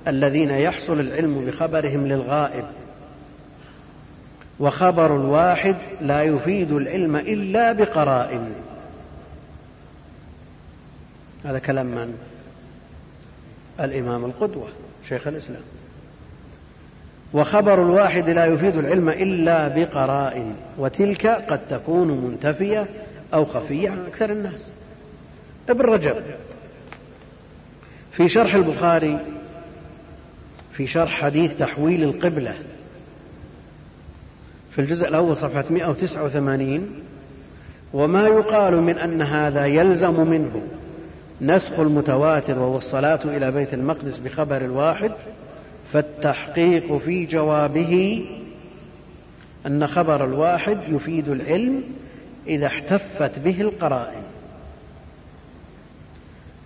الذين يحصل العلم بخبرهم للغائب. وخبر الواحد لا يفيد العلم إلا بقرائن. هذا كلام من؟ الإمام القدوة شيخ الإسلام. وخبر الواحد لا يفيد العلم إلا بقرائن وتلك قد تكون منتفية أو خفية عن أكثر الناس. ابن رجب في شرح البخاري في شرح حديث تحويل القبلة في الجزء الأول صفحة 189 وما يقال من أن هذا يلزم منه نسخ المتواتر وهو الصلاة إلى بيت المقدس بخبر الواحد فالتحقيق في جوابه أن خبر الواحد يفيد العلم إذا احتفت به القرائن.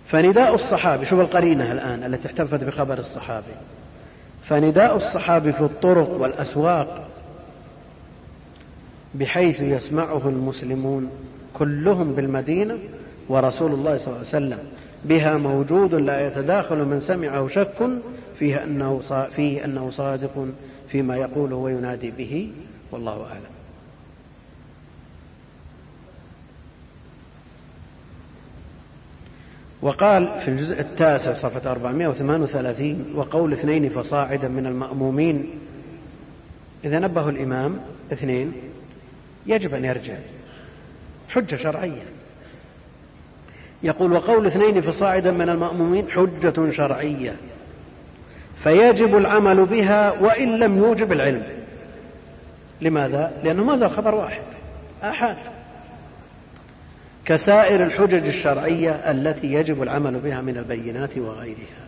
فنداء الصحابي شوف القرينة الآن التي احتفت بخبر الصحابي فنداء الصحابي في الطرق والأسواق بحيث يسمعه المسلمون كلهم بالمدينة ورسول الله صلى الله عليه وسلم. بها موجود لا يتداخل من سمعه شك فيه أنه فيه أنه صادق فيما يقوله وينادي به. والله أعلم. وقال في الجزء التاسع صفحة 438 وقول اثنين فصاعدا من المأمومين. إذا نبه الإمام اثنين يجب أن يرجع. حجة شرعية. يقول وقول اثنين فصاعدا من المأمومين حجة شرعية. فيجب العمل بها وإن لم يوجب العلم. لماذا؟ لأنه ما زال خبر واحد. آحاد. كسائر الحجج الشرعية التي يجب العمل بها من البينات وغيرها.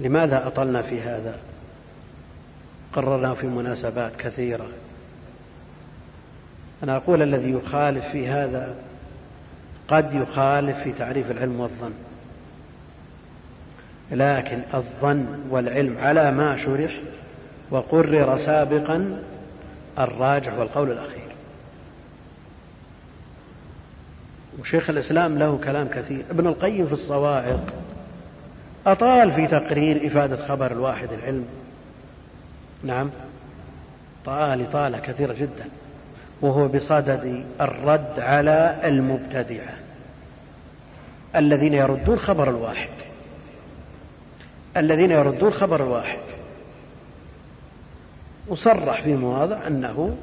لماذا أطلنا في هذا؟ قررنا في مناسبات كثيرة. أنا أقول الذي يخالف في هذا قد يخالف في تعريف العلم والظن. لكن الظن والعلم على ما شرح وقرر سابقا الراجح والقول الأخير. وشيخ الإسلام له كلام كثير. ابن القيم في الصواعق أطال في تقرير إفادة خبر الواحد العلم. نعم. طال إطالة كثيرة جدا. وهو بصدد الرد على المبتدعة. الذين يردون خبر الواحد. الذين يردون خبر الواحد. وصرح في مواضع أنه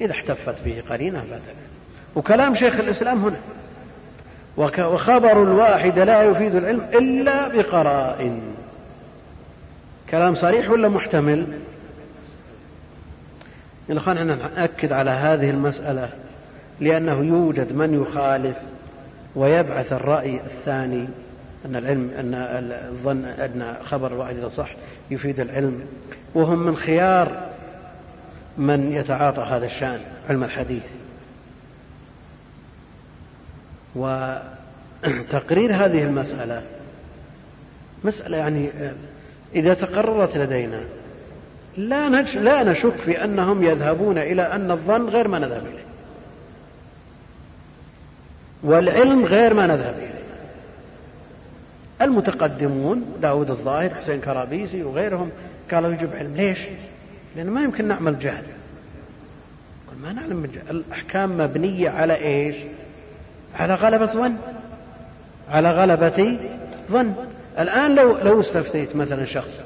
إذا احتفت به قرينة بدلا وكلام شيخ الإسلام هنا. وخبر الواحد لا يفيد العلم إلا بقرائن. كلام صريح ولا محتمل؟ يا اخوان إحنا نأكد على هذه المسألة لأنه يوجد من يخالف ويبعث الرأي الثاني أن العلم أن الظن أن خبر الواحد إذا صح يفيد العلم. وهم من خيار من يتعاطى هذا الشأن علم الحديث. وتقرير هذه المسألة مسألة يعني إذا تقررت لدينا لا لا نشك في أنهم يذهبون إلى أن الظن غير ما نذهب إليه. والعلم غير ما نذهب إليه. المتقدمون داود الظاهر حسين كرابيسي وغيرهم قالوا يجب علم. ليش؟ لأنه ما يمكن نعمل جهل. ما نعلم الجهل. الأحكام مبنية على إيش؟ على غلبة ظن. على غلبة ظن. الآن لو لو استفتيت مثلا شخص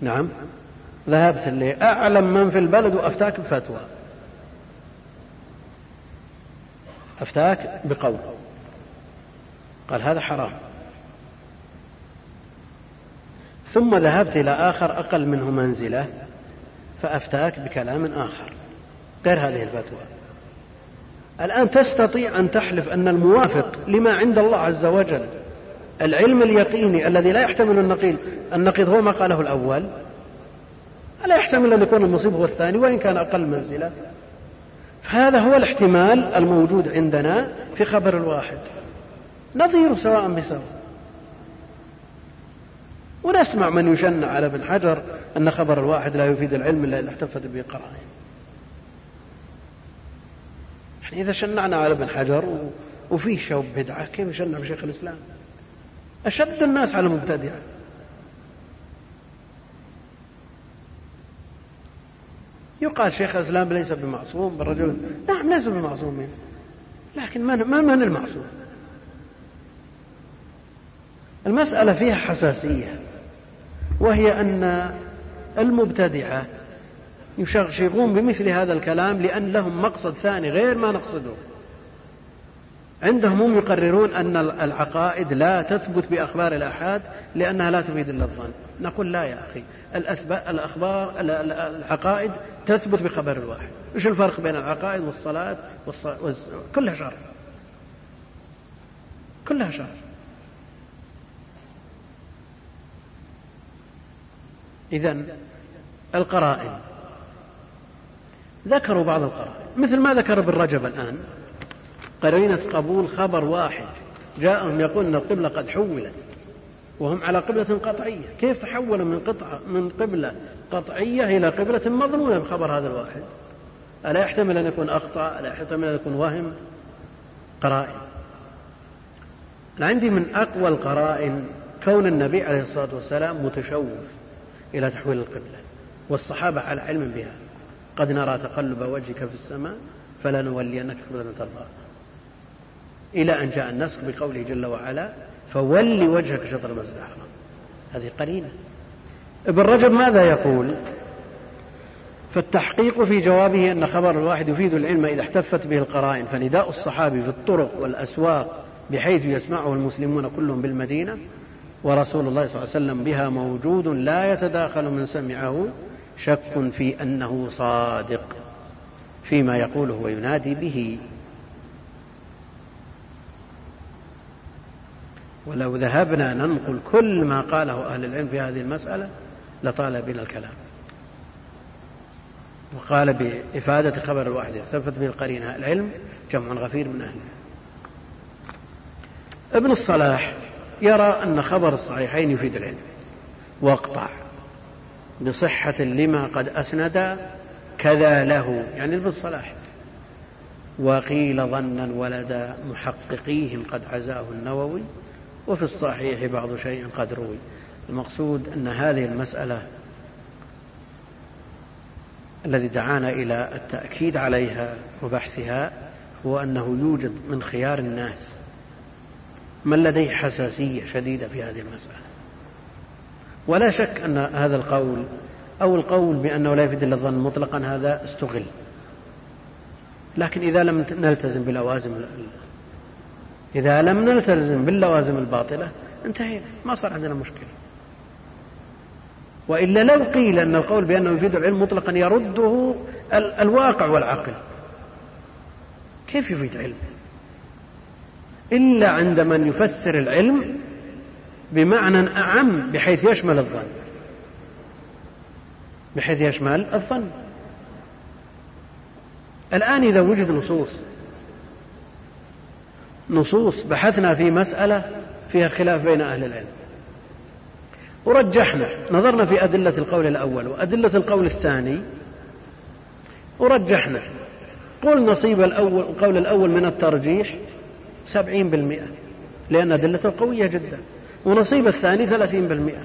نعم. ذهبت لأعلم من في البلد وأفتاك بفتوى. أفتاك بقول. قال هذا حرام. ثم ذهبت إلى آخر أقل منه منزلة فأفتاك بكلام آخر. غير هذه الفتوى. الآن تستطيع أن تحلف أن الموافق لما عند الله عز وجل العلم اليقيني الذي لا يحتمل النقيض. النقيض هو ما قاله الأول. لا يحتمل أن يكون المصيب هو الثاني وإن كان أقل منزلة. فهذا هو الاحتمال الموجود عندنا في خبر الواحد. نظير سواء بسواء ونسمع من يشنع على ابن حجر أن خبر الواحد لا يفيد العلم إلا إذا احتفت به قرائن إذا شنعنا على ابن حجر وفيه شوب بدعة كيف يشنع بشيخ الإسلام؟ أشد الناس على المبتدعة يقال شيخ الإسلام ليس بمعصوم بالرجل نعم ليس بمعصومين لكن من, من المعصوم؟ المسألة فيها حساسية وهي أن المبتدعة يشغشغون بمثل هذا الكلام لأن لهم مقصد ثاني غير ما نقصده. عندهم هم يقررون أن العقائد لا تثبت بأخبار الآحاد لأنها لا تفيد إلا الظن نقول لا يا أخي. الأخبار العقائد تثبت بخبر الواحد. إيش الفرق بين العقائد والصلاة والصلاة كلها شر. كلها شر. إذا القرائن. ذكروا بعض القرائن. مثل ما ذكر ابن رجب الآن. قرينة قبول خبر واحد. جاءهم يقول أن القبلة قد حولت وهم على قبلة قطعية. كيف تحولوا من قطعة من قبلة قطعية إلى قبلة مظنونة بخبر هذا الواحد؟ ألا يحتمل أن يكون أخطأ ألا يحتمل أن يكون وهم؟ قرائن. عندي من أقوى القرائن كون النبي عليه الصلاة والسلام متشوف إلى تحويل القبلة والصحابة على علم بها. قد نرى تقلب وجهك في السماء فلنولينك قبلة ترضاها إلى أن جاء النسخ بقوله جل وعلا فول وجهك شطر المسجد الحرام. هذه قرينة. ابن رجب ماذا يقول؟ فالتحقيق في جوابه أن خبر الواحد يفيد العلم إذا احتفت به القرائن فنداء الصحابي في الطرق والأسواق بحيث يسمعه المسلمون كلهم بالمدينة ورسول الله صلى الله عليه وسلم بها موجود لا يتداخل من سمعه شك في أنه صادق فيما يقوله وينادي به. ولو ذهبنا ننقل كل ما قاله أهل العلم في هذه المسألة لطال بنا الكلام. وقال بإفادة خبر الواحد اختلفت به القرينة العلم جمع غفير من أهله. ابن الصلاح يرى أن خبر الصحيحين يفيد العلم وأقطع بصحة لما قد أسند كذا له. يعني ابن الصلاح وقيل ظنا ولدى محققيهم قد عزاه النووي. وفي الصحيح بعض شيء قد روي. المقصود أن هذه المسألة الذي دعانا إلى التأكيد عليها وبحثها هو أنه يوجد من خيار الناس من لديه حساسية شديدة في هذه المسألة. ولا شك أن هذا القول أو القول بأنه لا يفيد إلا الظن مطلقا هذا استغل. لكن إذا لم نلتزم بلوازم إذا لم نلتزم باللوازم الباطلة انتهينا ما صار عندنا مشكلة. وإلا لو قيل أن القول بأنه يفيد العلم مطلقا يرده الواقع والعقل. كيف يفيد علم؟ إلا عند من يفسر العلم بمعنى أعم بحيث يشمل الظن. بحيث يشمل الظن. الآن إذا وجد نصوص نصوص بحثنا في مسألة فيها خلاف بين أهل العلم. ورجحنا نظرنا في أدلة القول الأول وأدلة القول الثاني ورجحنا. قل نصيب الأول القول الأول من الترجيح سبعين بالمئة لأن أدلته قوية جدا. ونصيب الثاني ثلاثين بالمئة.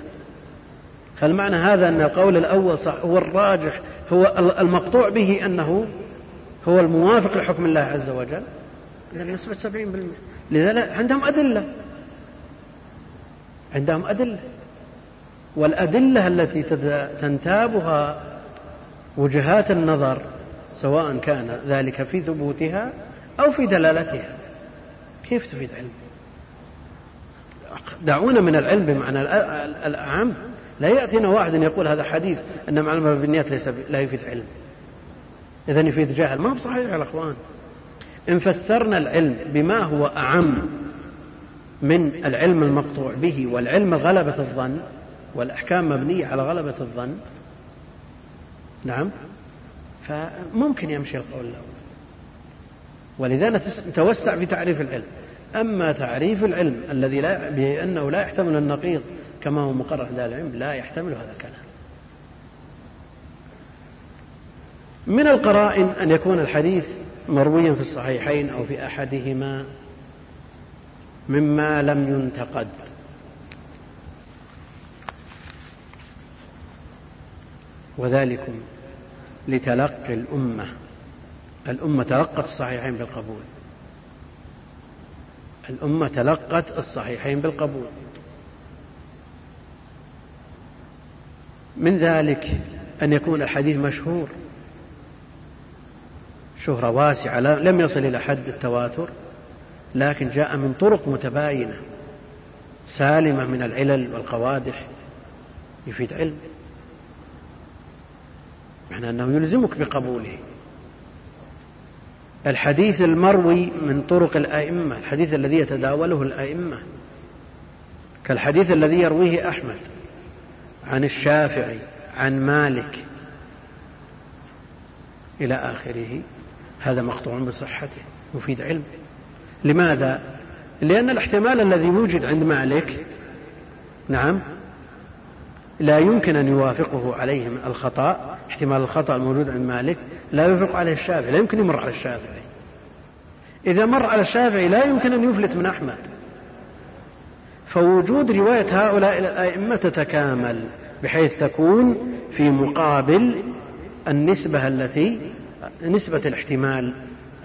هل معنى هذا أن القول الأول صح هو الراجح هو المقطوع به أنه هو الموافق لحكم الله عز وجل. نسبة سبعين بالمئة. لذلك عندهم أدلة. عندهم أدلة. والأدلة التي تنتابها وجهات النظر سواء كان ذلك في ثبوتها أو في دلالتها. كيف تفيد علم؟ دعونا من العلم بمعنى الأعم. لا يأتينا واحد يقول هذا حديث أن معلومة بالنيات ليس لا يفيد علم. إذا يفيد جهل ما هو صحيح يا الأخوان إن فسرنا العلم بما هو أعم من العلم المقطوع به والعلم غلبة الظن والأحكام مبنية على غلبة الظن نعم فممكن يمشي القول الأول. ولذا نتوسع في تعريف العلم. أما تعريف العلم الذي لا بأنه لا يحتمل النقيض كما هو مقرر عند العلم لا يحتمل هذا الكلام. من القرائن أن يكون الحديث مرويا في الصحيحين أو في أحدهما مما لم ينتقد. وذلكم لتلقي الأمة. الأمة تلقت الصحيحين بالقبول. الأمة تلقت الصحيحين بالقبول. من ذلك أن يكون الحديث مشهور. شهرة واسعة لم يصل إلى حد التواتر لكن جاء من طرق متباينة سالمة من العلل والقوادح يفيد علم. معنى أنه يلزمك بقبوله. الحديث المروي من طرق الأئمة الحديث الذي يتداوله الأئمة كالحديث الذي يرويه أحمد عن الشافعي عن مالك إلى آخره. هذا مقطوع بصحته يفيد علم لماذا؟ لأن الاحتمال الذي يوجد عند مالك نعم لا يمكن أن يوافقه عليه الخطأ احتمال الخطأ الموجود عند مالك لا يوافق عليه الشافعي لا يمكن يمر على الشافعي. إذا مر على الشافعي لا يمكن أن يفلت من أحمد. فوجود رواية هؤلاء الأئمة تتكامل بحيث تكون في مقابل النسبة التي نسبة الاحتمال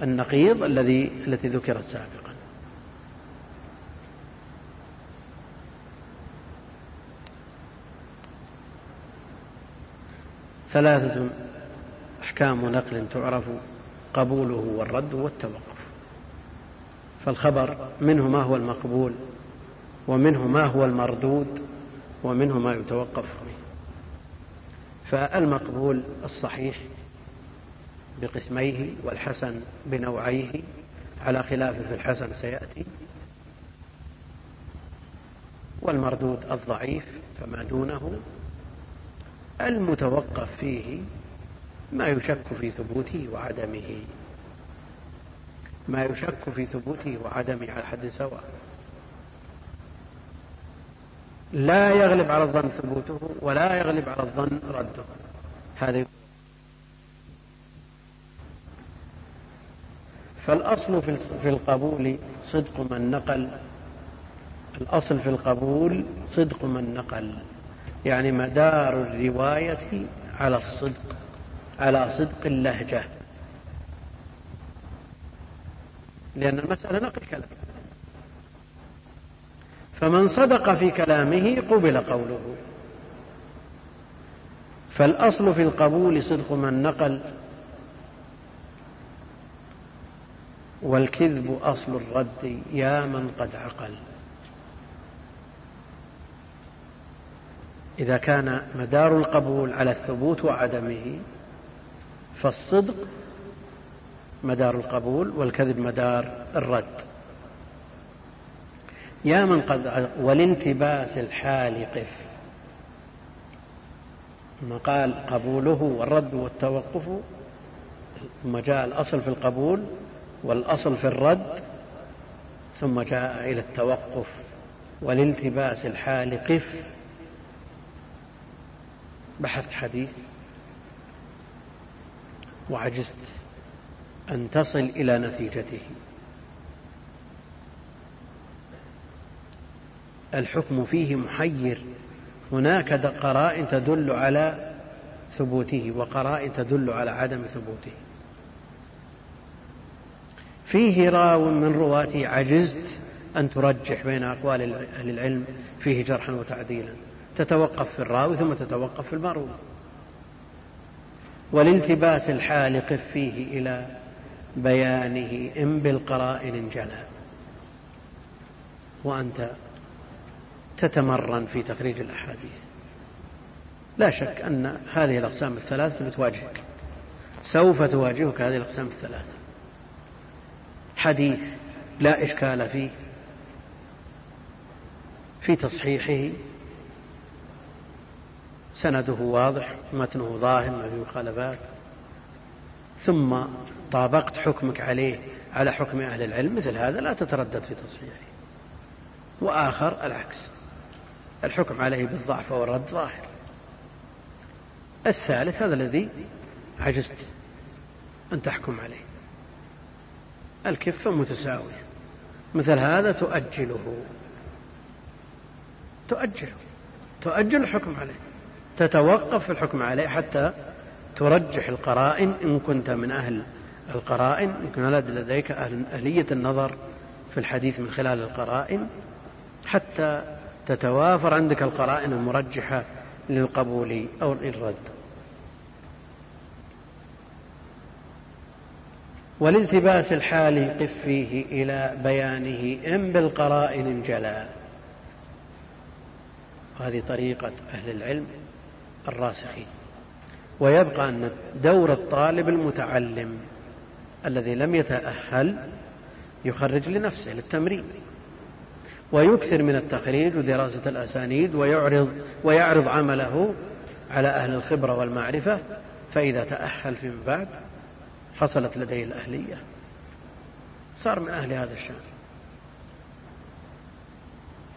النقيض الذي التي ذكرت سابقا. ثلاثة أحكام نقل تعرف قبوله والرد والتوقف. فالخبر منه ما هو المقبول ومنه ما هو المردود ومنه ما يتوقف فالمقبول الصحيح بقسميه والحسن بنوعيه على خلاف في الحسن سيأتي. والمردود الضعيف فما دونه. المتوقف فيه ما يشك في ثبوته وعدمه. ما يشك في ثبوته وعدمه على حد سواء. لا يغلب على الظن ثبوته ولا يغلب على الظن رده. هذا فالأصل في القبول صدق من نقل. الأصل في القبول صدق من نقل. يعني مدار الرواية على الصدق على صدق اللهجة. لأن المسألة نقل كلام. فمن صدق في كلامه قبل قوله. فالأصل في القبول صدق من نقل. والكذب أصل الرد يا من قد عقل. إذا كان مدار القبول على الثبوت وعدمه فالصدق مدار القبول والكذب مدار الرد. يا من قد والانتباس الحال قف. ثم قال قبوله والرد والتوقف ثم جاء الأصل في القبول والأصل في الرد ثم جاء إلى التوقف والالتباس الحال قف. بحثت حديث وعجزت أن تصل إلى نتيجته. الحكم فيه محير. هناك قرائن تدل على ثبوته وقرائن تدل على عدم ثبوته. فيه راو من رواته عجزت أن ترجح بين أقوال أهل العلم فيه جرحا وتعديلا. تتوقف في الراوي ثم تتوقف في المروي. والالتباس الحال قف فيه إلى بيانه إن بالقرائن جلى وأنت تتمرن في تخريج الأحاديث. لا شك أن هذه الأقسام الثلاثة بتواجهك. سوف تواجهك هذه الأقسام الثلاثة. حديث لا إشكال فيه في تصحيحه. سنده واضح متنه ظاهر ما في مخالفات. ثم طابقت حكمك عليه على حكم أهل العلم مثل هذا لا تتردد في تصحيحه. وآخر العكس الحكم عليه بالضعف والرد ظاهر. الثالث هذا الذي عجزت أن تحكم عليه. الكفة متساوية مثل هذا تؤجله. تؤجله. تؤجل الحكم عليه. تتوقف في الحكم عليه حتى ترجح القرائن إن كنت من أهل القرائن. إن كان لديك أهلية النظر في الحديث من خلال القرائن. حتى تتوافر عندك القرائن المرجحة للقبول أو للرد. والالتباس الحال قف فيه إلى بيانه إن بالقرائن جلا. وهذه طريقة أهل العلم الراسخين. ويبقى أن دور الطالب المتعلم الذي لم يتأهل يخرج لنفسه للتمرين. ويكثر من التخريج ودراسة الأسانيد ويعرض ويعرض عمله على أهل الخبرة والمعرفة. فإذا تأهل فيما بعد حصلت لديه الأهلية. صار من أهل هذا الشأن.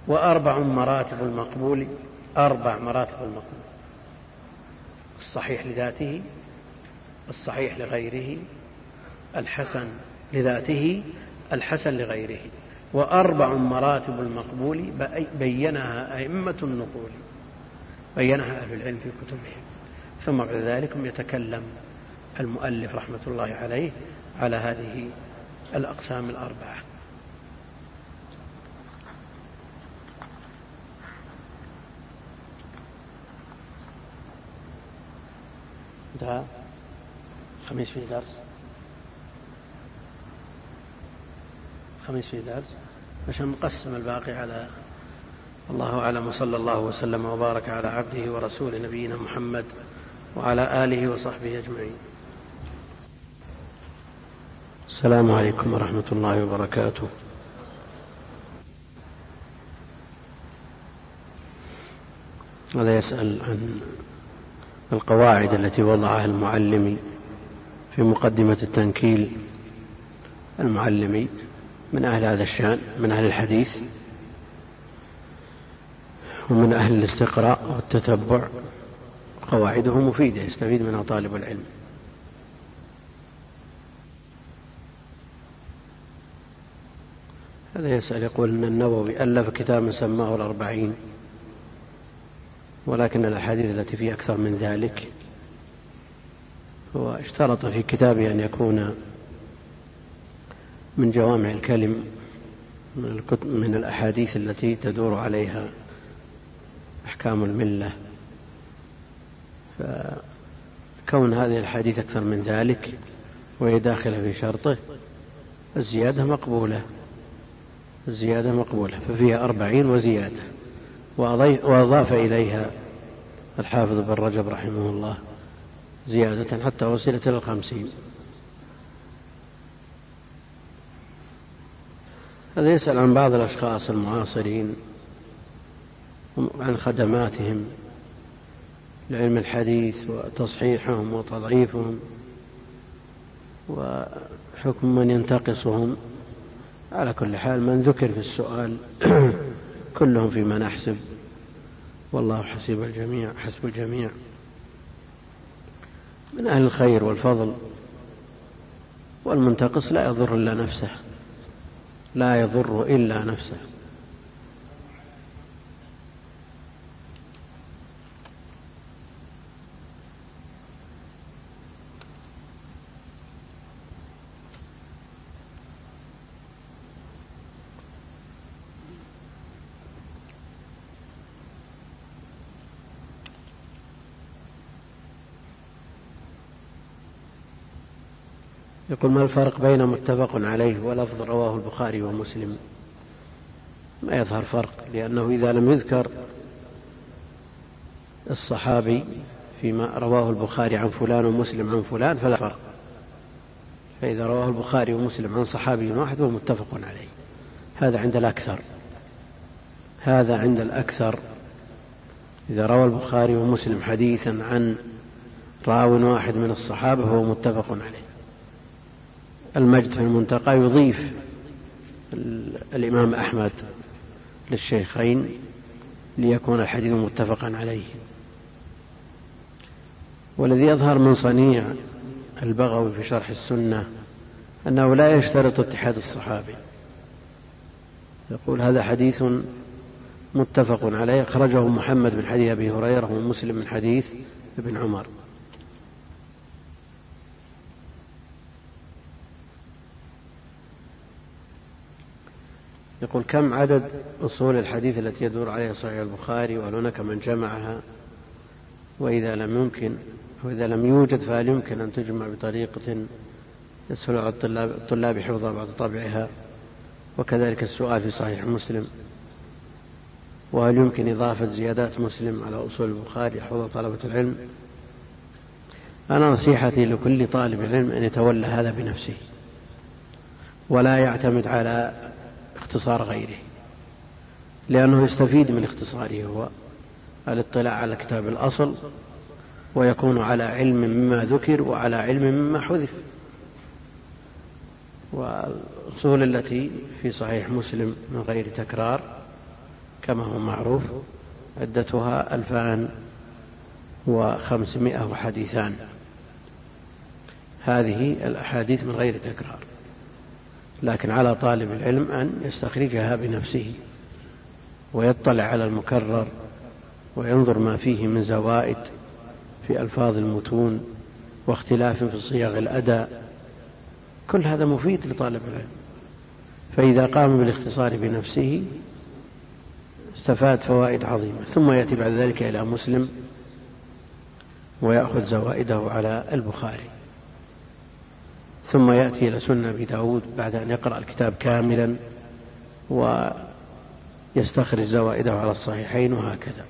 وأربع مراتب المقبول أربع مراتب المقبول. الصحيح لذاته الصحيح لغيره الحسن لذاته الحسن لغيره. وأربع مراتب المقبول بينها أئمة النقول بينها أهل العلم في كتبهم. ثم بعد ذلك يتكلم المؤلف رحمة الله عليه على هذه الأقسام الأربعة. انتهى؟ خميس في درس. خميس في درس. عشان نقسم الباقي على الله أعلم وصلى الله وسلم وبارك على عبده ورسوله نبينا محمد وعلى آله وصحبه أجمعين. السلام عليكم ورحمة الله وبركاته. هذا يسأل عن القواعد التي وضعها المعلمي في مقدمة التنكيل المعلمي من أهل هذا الشأن من أهل الحديث ومن أهل الاستقراء والتتبع. قواعده مفيدة يستفيد منها طالب العلم. هذا يسأل يقول أن النووي ألف كتابا سماه الأربعين ولكن الأحاديث التي فيه أكثر من ذلك هو اشترط في كتابه أن يكون من جوامع الكلم من, من الأحاديث التي تدور عليها أحكام الملة. فكون هذه الحديث أكثر من ذلك وهي داخلة في شرطه الزيادة مقبولة. الزيادة مقبولة ففيها أربعين وزيادة. وأضاف إليها الحافظ بن رجب رحمه الله زيادة حتى وصلت إلى الخمسين. هذا يسأل عن بعض الأشخاص المعاصرين عن خدماتهم لعلم الحديث وتصحيحهم وتضعيفهم وحكم من ينتقصهم. على كل حال من ذكر في السؤال كلهم فيما نحسب والله حسب الجميع حسب الجميع. من أهل الخير والفضل والمنتقص لا يضر إلا نفسه لا يضر إلا نفسه. يقول ما الفرق بين متفق عليه ولفظ رواه البخاري ومسلم؟ ما يظهر فرق لأنه إذا لم يذكر الصحابي فيما رواه البخاري عن فلان ومسلم عن فلان فلا فرق. فإذا رواه البخاري ومسلم عن صحابي واحد هو متفق عليه. هذا عند الأكثر. هذا عند الأكثر. إذا روى البخاري ومسلم حديثا عن راو واحد من الصحابة فهو متفق عليه. المجد في المنتقى يضيف الإمام أحمد للشيخين ليكون الحديث متفقا عليه. والذي يظهر من صنيع البغوي في شرح السنة أنه لا يشترط اتحاد الصحابي يقول هذا حديث متفق عليه. أخرجه محمد من حديث أبي هريرة ومسلم من حديث ابن عمر. يقول كم عدد أصول الحديث التي يدور عليها صحيح البخاري وهل هناك من جمعها؟ وإذا لم يمكن وإذا لم يوجد فهل يمكن أن تجمع بطريقة يسهل على الطلاب, الطلاب حفظها بعد طبعها وكذلك السؤال في صحيح مسلم وهل يمكن إضافة زيادات مسلم على أصول البخاري يحفظها طلبة العلم؟ أنا نصيحتي لكل طالب علم أن يتولى هذا بنفسه ولا يعتمد على اختصار غيره لأنه يستفيد من اختصاره هو الاطلاع على كتاب الأصل ويكون على علم مما ذكر وعلى علم مما حذف. والأصول التي في صحيح مسلم من غير تكرار كما هو معروف عدتها ألفان وخمسمائة وحديثان. هذه الأحاديث من غير تكرار. لكن على طالب العلم أن يستخرجها بنفسه ويطلع على المكرر وينظر ما فيه من زوائد في ألفاظ المتون واختلاف في صيغ الأداء. كل هذا مفيد لطالب العلم. فإذا قام بالاختصار بنفسه استفاد فوائد عظيمة. ثم يأتي بعد ذلك إلى مسلم ويأخذ زوائده على البخاري. ثم يأتي إلى سنة أبي داود بعد أن يقرأ الكتاب كاملا ويستخرج زوائده على الصحيحين وهكذا.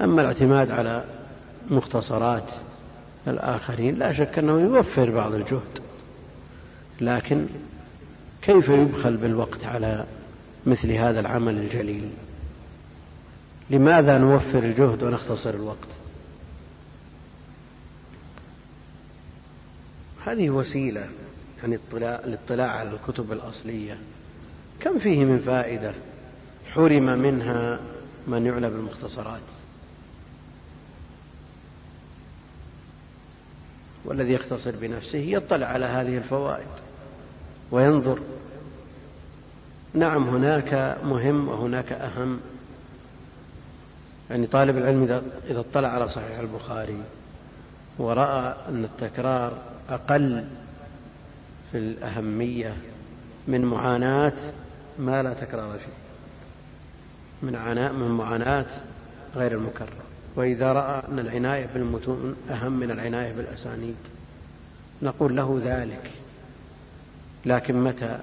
أما الاعتماد على مختصرات الآخرين لا شك أنه يوفر بعض الجهد لكن كيف يبخل بالوقت على مثل هذا العمل الجليل؟ لماذا نوفر الجهد ونختصر الوقت؟ هذه وسيلة يعني الاطلاع على الكتب الأصلية. كم فيه من فائدة حرم منها من يعنى بالمختصرات؟ والذي يختصر بنفسه يطلع على هذه الفوائد وينظر. نعم هناك مهم وهناك أهم. يعني طالب العلم إذا اطلع على صحيح البخاري ورأى أن التكرار أقل في الأهمية من معاناة ما لا تكرار فيه من عناء من معاناة غير المكرر. وإذا رأى أن العناية بالمتون أهم من العناية بالأسانيد نقول له ذلك. لكن متى؟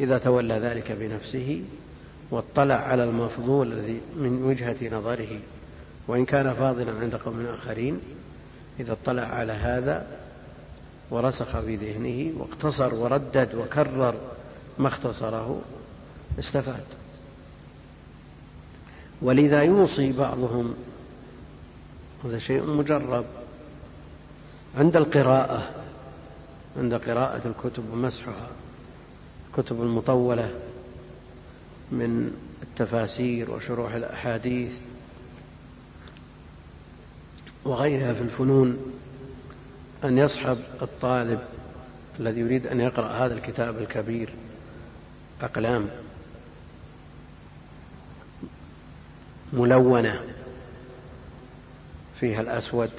إذا تولى ذلك بنفسه واطلع على المفضول الذي من وجهة نظره وإن كان فاضلا عند قوم آخرين إذا اطلع على هذا ورسخ في ذهنه واقتصر وردد وكرر ما اختصره استفاد. ولذا يوصي بعضهم هذا شيء مجرب. عند القراءة عند قراءة الكتب ومسحها الكتب المطولة من التفاسير وشروح الأحاديث وغيرها في الفنون أن يصحب الطالب الذي يريد أن يقرأ هذا الكتاب الكبير أقلام ملونة فيها الأسود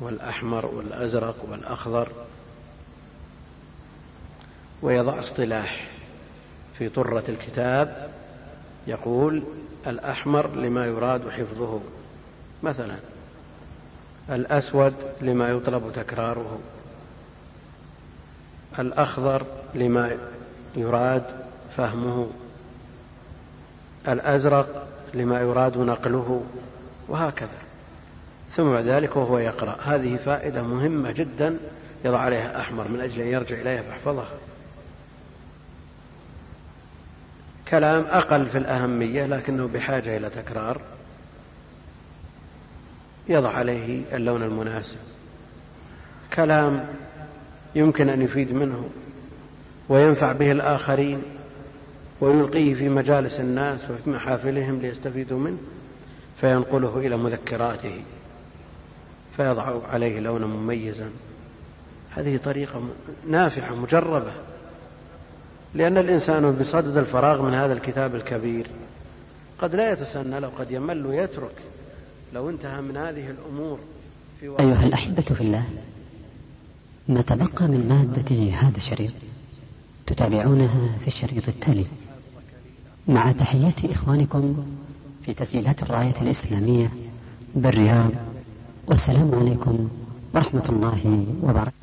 والأحمر والأزرق والأخضر ويضع اصطلاح في طرة الكتاب يقول الأحمر لما يراد حفظه مثلا. الأسود لما يطلب تكراره الأخضر لما يراد فهمه الأزرق لما يراد نقله وهكذا. ثم بعد ذلك وهو يقرأ. هذه فائدة مهمة جدا يضع عليها أحمر من أجل أن يرجع إليها فيحفظها كلام أقل في الأهمية لكنه بحاجة إلى تكرار. يضع عليه اللون المناسب. كلام يمكن أن يفيد منه وينفع به الآخرين ويلقيه في مجالس الناس وفي محافلهم ليستفيدوا منه فينقله إلى مذكراته فيضع عليه لونا مميزا. هذه طريقة نافعة مجربة. لأن الإنسان بصدد الفراغ من هذا الكتاب الكبير قد لا يتسنى لو قد يمل ويترك. لو انتهى من هذه الأمور في أيها الأحبة في الله ما تبقى من مادة هذا الشريط تتابعونها في الشريط التالي. مع تحيات إخوانكم في تسجيلات الراية الإسلامية بالرياض والسلام عليكم ورحمة الله وبركاته.